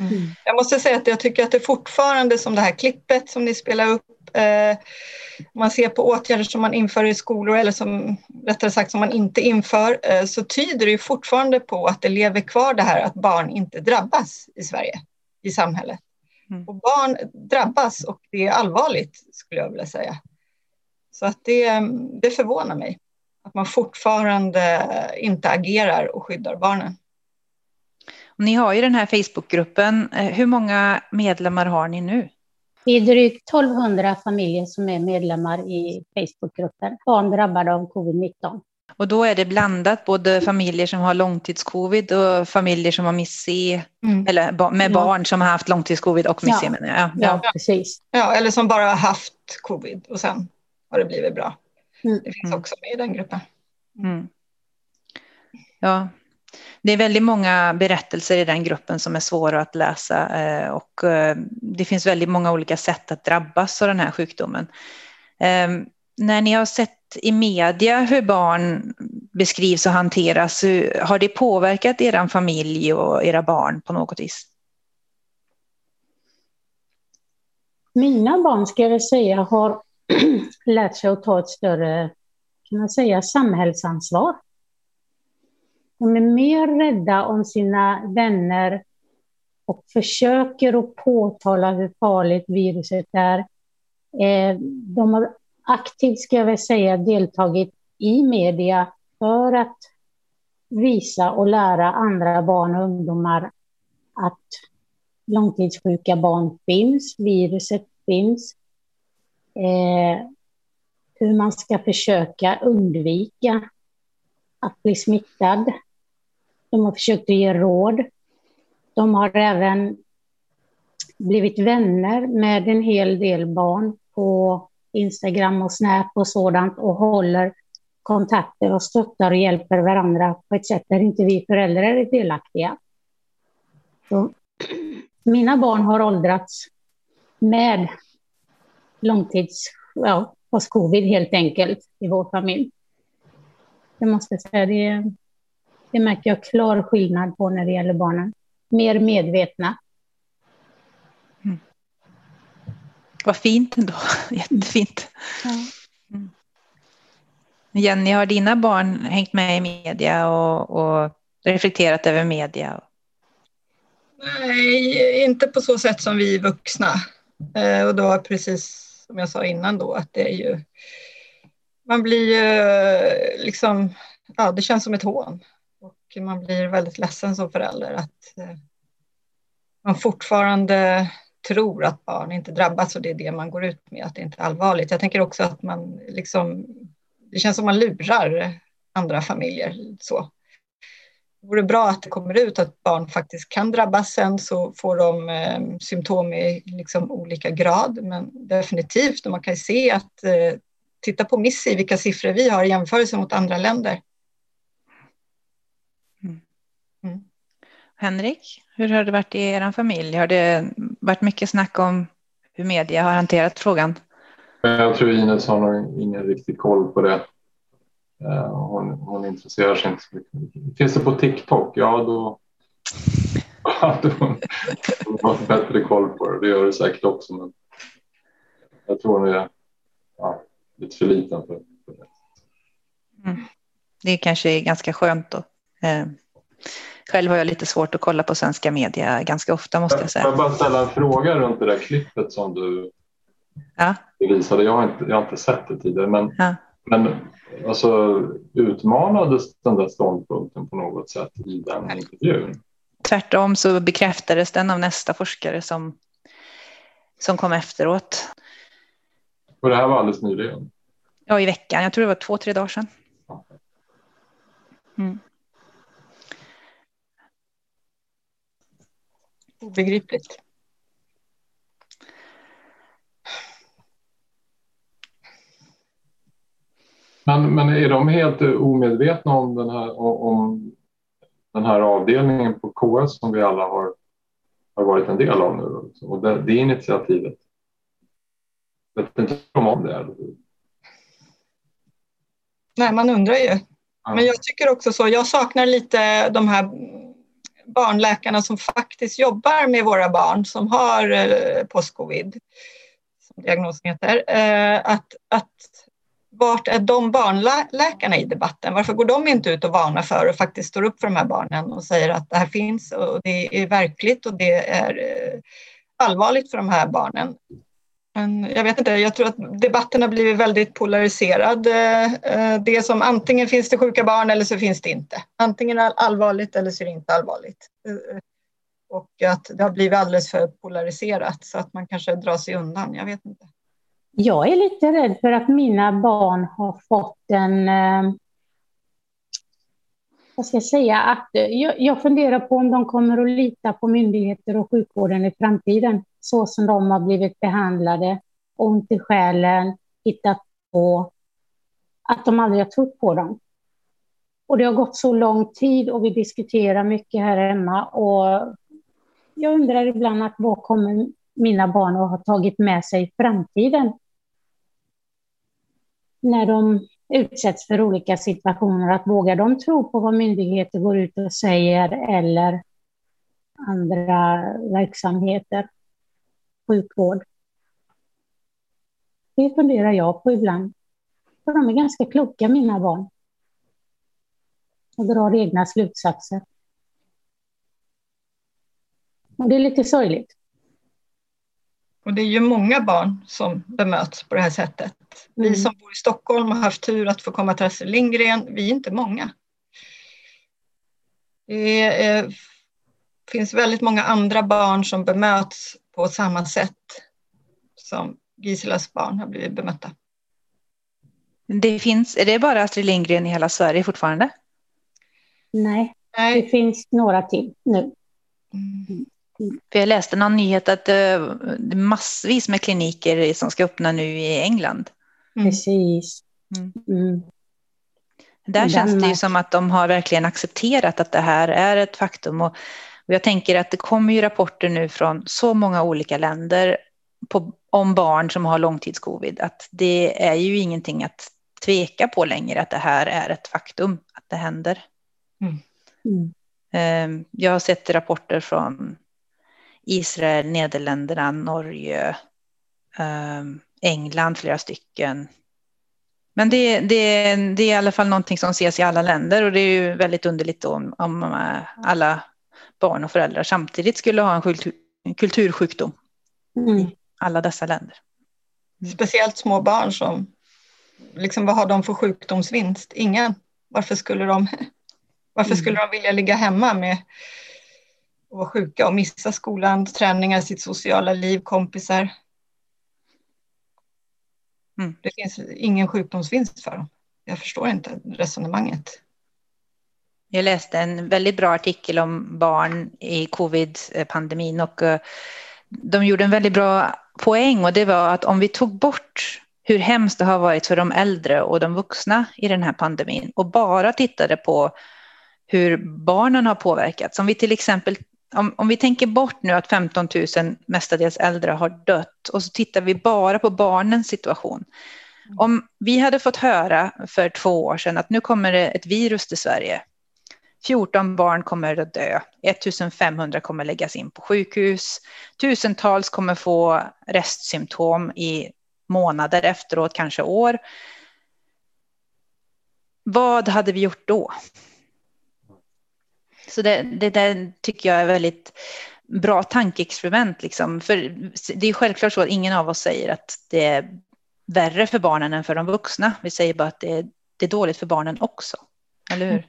Mm. Jag måste säga att jag tycker att det fortfarande som det här klippet som ni spelar upp, eh, man ser på åtgärder som man inför i skolor eller som rättare sagt som man inte inför, eh, så tyder det ju fortfarande på att det lever kvar det här att barn inte drabbas i Sverige, i samhället. Mm. Och barn drabbas och det är allvarligt skulle jag vilja säga. Så att det, det förvånar mig att man fortfarande inte agerar och skyddar barnen. Ni har ju den här Facebookgruppen. Eh, hur många medlemmar har ni nu? Det är drygt 1200 familjer som är medlemmar i Facebookgruppen. Barn drabbade av covid-19. Och då är det blandat, både familjer som har långtidscovid och familjer som har MIS-C, mm. eller med barn som har haft långtidscovid och MIS-C ja. menar jag. Ja. ja. precis. Ja, eller som bara har haft covid och sen har det blivit bra. Mm. Det finns också med i den gruppen. Mm. Ja, det är väldigt många berättelser i den gruppen som är svåra att läsa eh, och eh, det finns väldigt många olika sätt att drabbas av den här sjukdomen. Ehm, när ni har sett i media hur barn beskrivs och hanteras, har det påverkat er familj och era barn på något vis? Mina barn, ska jag säga, har lärt sig att ta ett större kan man säga, samhällsansvar. De är mer rädda om sina vänner och försöker att påtala hur farligt viruset är. Eh, de har aktivt, ska jag väl säga, deltagit i media för att visa och lära andra barn och ungdomar att långtidssjuka barn finns, viruset finns. Eh, hur man ska försöka undvika att bli smittad. De har försökt att ge råd. De har även blivit vänner med en hel del barn på Instagram och Snap och sådant och håller kontakter och stöttar och hjälper varandra på ett sätt där inte vi föräldrar är delaktiga. Så, mina barn har åldrats med långtids, ja, post-covid helt enkelt i vår familj. Jag måste säga det, det märker jag klar skillnad på när det gäller barnen. Mer medvetna. Mm. Vad fint ändå, jättefint. Mm. Jenny, har dina barn hängt med i media och, och reflekterat över media? Nej, inte på så sätt som vi vuxna. Eh, och då precis som jag sa innan då att det är ju man blir ju liksom, ja det känns som ett hån och man blir väldigt ledsen som förälder att eh, man fortfarande tror att barn inte drabbas och det är det man går ut med, att det inte är allvarligt. Jag tänker också att man liksom, det känns som man lurar andra familjer så. Det vore bra att det kommer ut att barn faktiskt kan drabbas sen så får de eh, symptom i liksom olika grad men definitivt och man kan se att eh, titta på Missy, vilka siffror vi har i jämförelse mot andra länder. Mm. Mm. Henrik, hur har det varit i er familj? Har det varit mycket snack om hur media har hanterat frågan? Jag tror Ines har nog ingen riktig koll på det. Eh, hon, hon intresserar sig inte så mycket. Finns det på TikTok? Ja, då hade hon, har bättre koll på det. Det gör det säkert också. Men jag tror hon är ja, lite för liten för, för det. Mm. Det kanske är ganska skönt då. Själv har jag lite svårt att kolla på svenska media ganska ofta måste jag säga. Får jag bara ställa en fråga runt det där klippet som du ja. visade? Jag har, inte, jag har inte sett det tidigare men, ja. men alltså, utmanades den där ståndpunkten på något sätt i den intervjun? Tvärtom så bekräftades den av nästa forskare som, som kom efteråt. Och det här var alldeles nyligen? Ja, i veckan. Jag tror det var två, tre dagar sedan. Mm. Obegripligt. Men, men är de helt omedvetna om den här, om den här avdelningen på KS som vi alla har, har varit en del av nu och det, det initiativet? Vet inte om det. Nej, man undrar ju. Men jag tycker också så, jag saknar lite de här barnläkarna som faktiskt jobbar med våra barn som har eh, postcovid, som diagnosen heter. Eh, att, att vart är de barnläkarna i debatten? Varför går de inte ut och varnar för och faktiskt står upp för de här barnen och säger att det här finns och det är verkligt och det är eh, allvarligt för de här barnen. Men jag vet inte, jag tror att debatten har blivit väldigt polariserad. Eh, eh, det som antingen finns det sjuka barn eller så finns det inte. Antingen är det allvarligt eller så är det inte allvarligt. Eh, och att det har blivit alldeles för polariserat så att man kanske drar sig undan, jag vet inte. Jag är lite rädd för att mina barn har fått en... Vad ska jag säga? Att, jag, jag funderar på om de kommer att lita på myndigheter och sjukvården i framtiden så som de har blivit behandlade, ont i själen, hittat på, att de aldrig har trott på dem. Och det har gått så lång tid och vi diskuterar mycket här hemma och jag undrar ibland att vad kommer mina barn att ha tagit med sig i framtiden? När de utsätts för olika situationer, att vågar de tro på vad myndigheter går ut och säger eller andra verksamheter? Sjukvård. Det funderar jag på ibland. För de är ganska kloka, mina barn. Och drar egna slutsatser. Och det är lite sorgligt. Och det är ju många barn som bemöts på det här sättet. Vi mm. som bor i Stockholm har haft tur att få komma till Astrid Lindgren. Vi är inte många. Det är, finns väldigt många andra barn som bemöts på samma sätt som Giselas barn har blivit bemötta. Det finns, är det bara Astrid Lindgren i hela Sverige fortfarande? Nej, Nej. det finns några till nu. Mm. För jag läste någon nyhet att det är massvis med kliniker som ska öppna nu i England. Mm. Precis. Mm. Mm. Där känns det ju som att de har verkligen accepterat att det här är ett faktum. Och jag tänker att det kommer ju rapporter nu från så många olika länder på, om barn som har långtidscovid, att det är ju ingenting att tveka på längre, att det här är ett faktum, att det händer. Mm. Mm. Ehm, jag har sett rapporter från Israel, Nederländerna, Norge, ehm, England, flera stycken. Men det, det, det är i alla fall någonting som ses i alla länder och det är ju väldigt underligt om, om eh, alla barn och föräldrar samtidigt skulle ha en, kultur, en kultursjukdom mm. i alla dessa länder. Mm. Speciellt små barn som, liksom, vad har de för sjukdomsvinst? Ingen. Varför skulle de, varför mm. skulle de vilja ligga hemma med och vara sjuka och missa skolan, träningar, sitt sociala liv, kompisar? Mm. Det finns ingen sjukdomsvinst för dem. Jag förstår inte resonemanget. Jag läste en väldigt bra artikel om barn i covid-pandemin och eh, de gjorde en väldigt bra poäng och det var att om vi tog bort hur hemskt det har varit för de äldre och de vuxna i den här pandemin och bara tittade på hur barnen har påverkats. Om vi till exempel om, om vi tänker bort nu att 15 000 mestadels äldre har dött och så tittar vi bara på barnens situation. Om vi hade fått höra för två år sedan att nu kommer det ett virus till Sverige 14 barn kommer att dö, 1500 kommer läggas in på sjukhus, tusentals kommer få restsymptom i månader efteråt, kanske år. Vad hade vi gjort då? Så det, det där tycker jag är väldigt bra tankeexperiment. Liksom. För det är självklart så att ingen av oss säger att det är värre för barnen än för de vuxna. Vi säger bara att det är, det är dåligt för barnen också. Eller hur? Mm.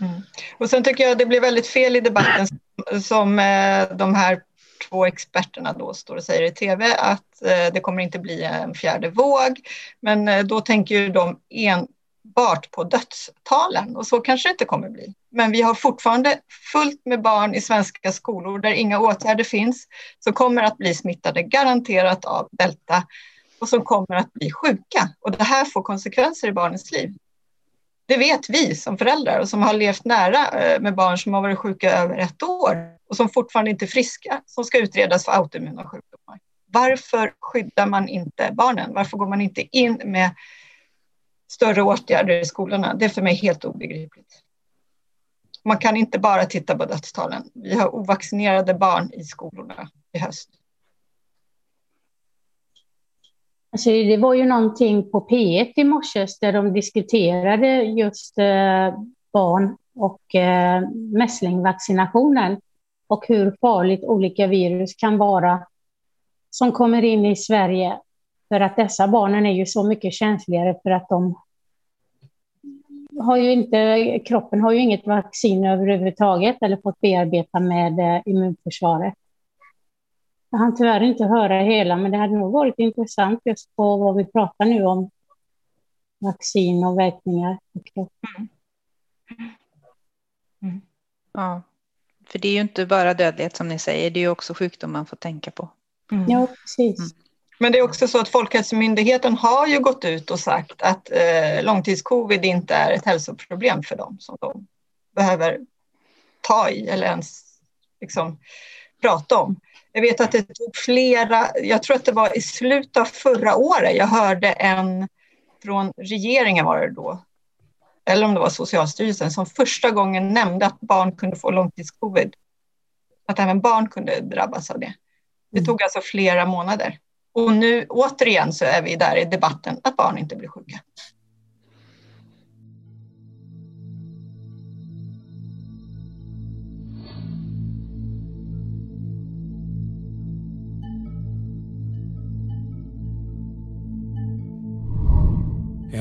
Mm. Och sen tycker jag det blir väldigt fel i debatten som som eh, de här två experterna då står och säger i tv att eh, det kommer inte bli en fjärde våg. Men eh, då tänker ju de enbart på dödstalen och så kanske det inte kommer bli. Men vi har fortfarande fullt med barn i svenska skolor där inga åtgärder finns som kommer att bli smittade garanterat av delta och som kommer att bli sjuka. Och det här får konsekvenser i barnens liv. Det vet vi som föräldrar och som har levt nära eh, med barn som har varit sjuka över ett år och som fortfarande inte är friska, som ska utredas för autoimmuna sjukdomar. Varför skyddar man inte barnen? Varför går man inte in med större åtgärder i skolorna? Det är för mig helt obegripligt. Man kan inte bara titta på dödstalen. Vi har ovaccinerade barn i skolorna i höst. Alltså, det var ju någonting på P1 i morse där de diskuterade just eh, barn och eh, mässlingvaccinationen och hur farligt olika virus kan vara som kommer in i Sverige. För att dessa barnen är ju så mycket känsligare för att de har ju inte, kroppen har ju inget vaccin överhuvudtaget eller fått bearbeta med eh, immunförsvaret. Jag hann tyvärr inte höra hela, men det hade nog varit intressant just på vad vi pratar nu om. Vaccin och verkningar. Mm. Mm. Ja, för det är ju inte bara dödlighet som ni säger, det är ju också sjukdom man får tänka på. Mm. Ja, precis. Mm. Men det är också så att Folkhälsomyndigheten har ju gått ut och sagt att eh, långtidscovid inte är ett hälsoproblem för dem som de behöver ta i eller ens liksom, prata om. Jag vet att det tog flera, jag tror att det var i slutet av förra året jag hörde en från regeringen var det då, eller om det var Socialstyrelsen, som första gången nämnde att barn kunde få långtidscovid. Att även barn kunde drabbas av det. Det tog alltså flera månader. Och nu återigen så är vi där i debatten att barn inte blir sjuka.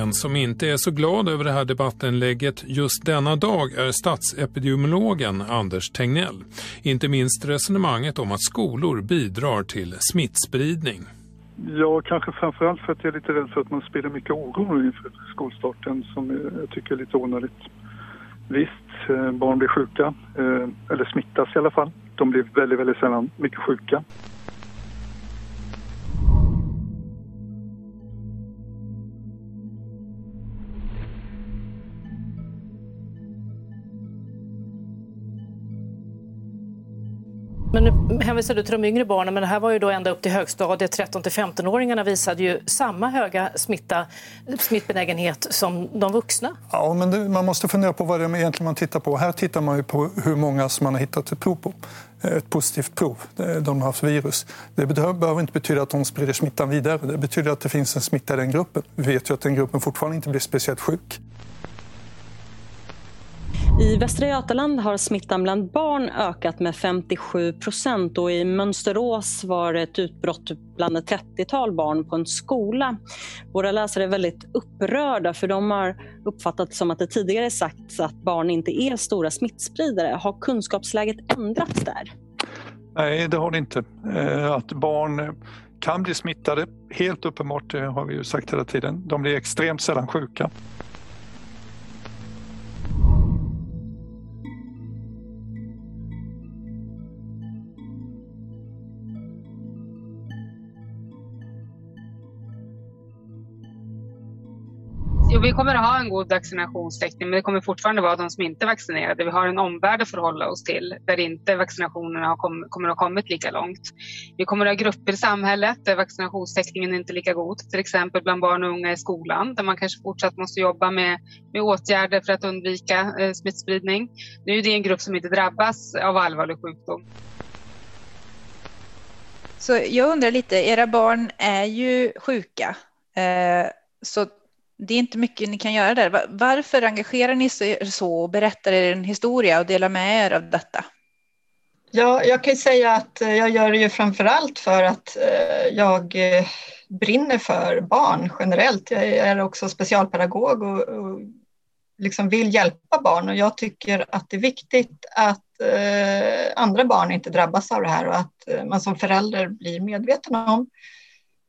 En som inte är så glad över det här debattinlägget just denna dag är statsepidemiologen Anders Tegnell. Inte minst resonemanget om att skolor bidrar till smittspridning. Ja, kanske framförallt för att jag är lite rädd för att man sprider mycket oro inför skolstarten som jag tycker är lite onödigt. Visst, eh, barn blir sjuka, eh, eller smittas i alla fall. De blir väldigt, väldigt sällan mycket sjuka. Men nu hänvisar du till de yngre barnen, men det här var ju då ända upp till högstadiet. 13 till 15-åringarna visade ju samma höga smitta, smittbenägenhet som de vuxna. Ja, men det, man måste fundera på vad det är egentligen man tittar på. Här tittar man ju på hur många som man har hittat ett prov på. Eh, ett positivt prov. De har haft virus. Det behöver inte betyda att de sprider smittan vidare. Det betyder att det finns en smitta i den gruppen. Vi vet ju att den gruppen fortfarande inte blir speciellt sjuk. I Västra Götaland har smittan bland barn ökat med 57 procent och i Mönsterås var det ett utbrott bland ett 30-tal barn på en skola. Våra läsare är väldigt upprörda för de har uppfattat som att det tidigare sagts att barn inte är stora smittspridare. Har kunskapsläget ändrats där? Nej, det har det inte. Eh, att barn kan bli smittade, helt uppenbart, det har vi ju sagt hela tiden. De blir extremt sällan sjuka. Kommer att ha en god vaccinationstäckning, men det kommer fortfarande vara de som inte är vaccinerade. Vi har en omvärld att förhålla oss till där inte vaccinationerna har kom, kommer att ha kommit lika långt. Vi kommer att ha grupper i samhället där vaccinationstäckningen inte är lika god, till exempel bland barn och unga i skolan där man kanske fortsatt måste jobba med, med åtgärder för att undvika eh, smittspridning. Nu är det en grupp som inte drabbas av allvarlig sjukdom. Så jag undrar lite, era barn är ju sjuka. Eh, så det är inte mycket ni kan göra där. Varför engagerar ni er så och berättar er en historia och delar med er av detta? Ja, jag kan säga att eh, jag gör det ju framför allt för att eh, jag eh, brinner för barn generellt. Jag är också specialpedagog och, och liksom vill hjälpa barn och jag tycker att det är viktigt att andra barn inte drabbas av det här och att man som förälder blir medveten om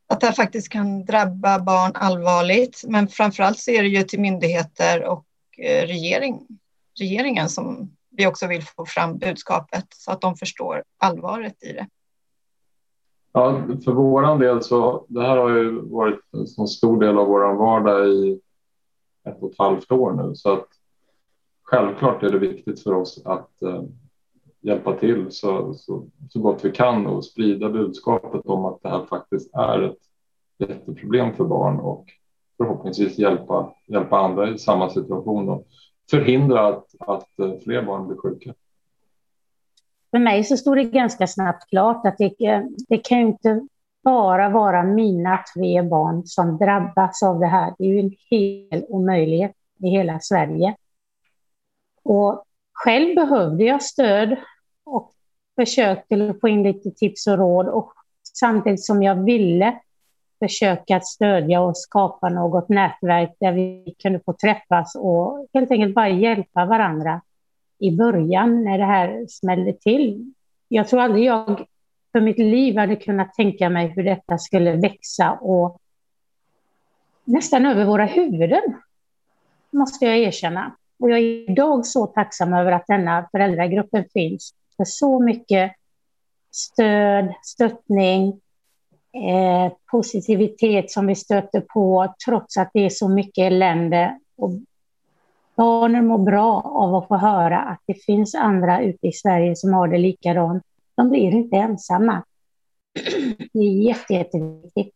att det här faktiskt kan drabba barn allvarligt. Men framförallt så är det ju till myndigheter och eh, regering, regeringen som vi också vill få fram budskapet så att de förstår allvaret i det. Ja, för vår del så det här har ju varit en så stor del av vår vardag i ett och ett halvt år nu så att självklart är det viktigt för oss att eh, hjälpa till så, så, så gott vi kan och sprida budskapet om att det här faktiskt är ett jätteproblem för barn och förhoppningsvis hjälpa, hjälpa andra i samma situation och förhindra att, att eh, fler barn blir sjuka. För mig så stod det ganska snabbt klart att det, eh, det kan ju inte bara vara mina tre barn som drabbas av det här. Det är ju en hel omöjlighet i hela Sverige. Och själv behövde jag stöd och försökte få in lite tips och råd. Och samtidigt som jag ville försöka stödja och skapa något nätverk där vi kunde få träffas och helt enkelt bara hjälpa varandra i början när det här smällde till. Jag tror aldrig jag för mitt liv hade kunnat tänka mig hur detta skulle växa och nästan över våra huvuden, måste jag erkänna. Och jag är idag så tacksam över att denna föräldragruppen finns för så mycket stöd, stöttning, eh, positivitet som vi stöter på trots att det är så mycket elände. Och barnen mår bra av att få höra att det finns andra ute i Sverige som har det likadant. De blir inte ensamma. Det är jätte, jätteviktigt.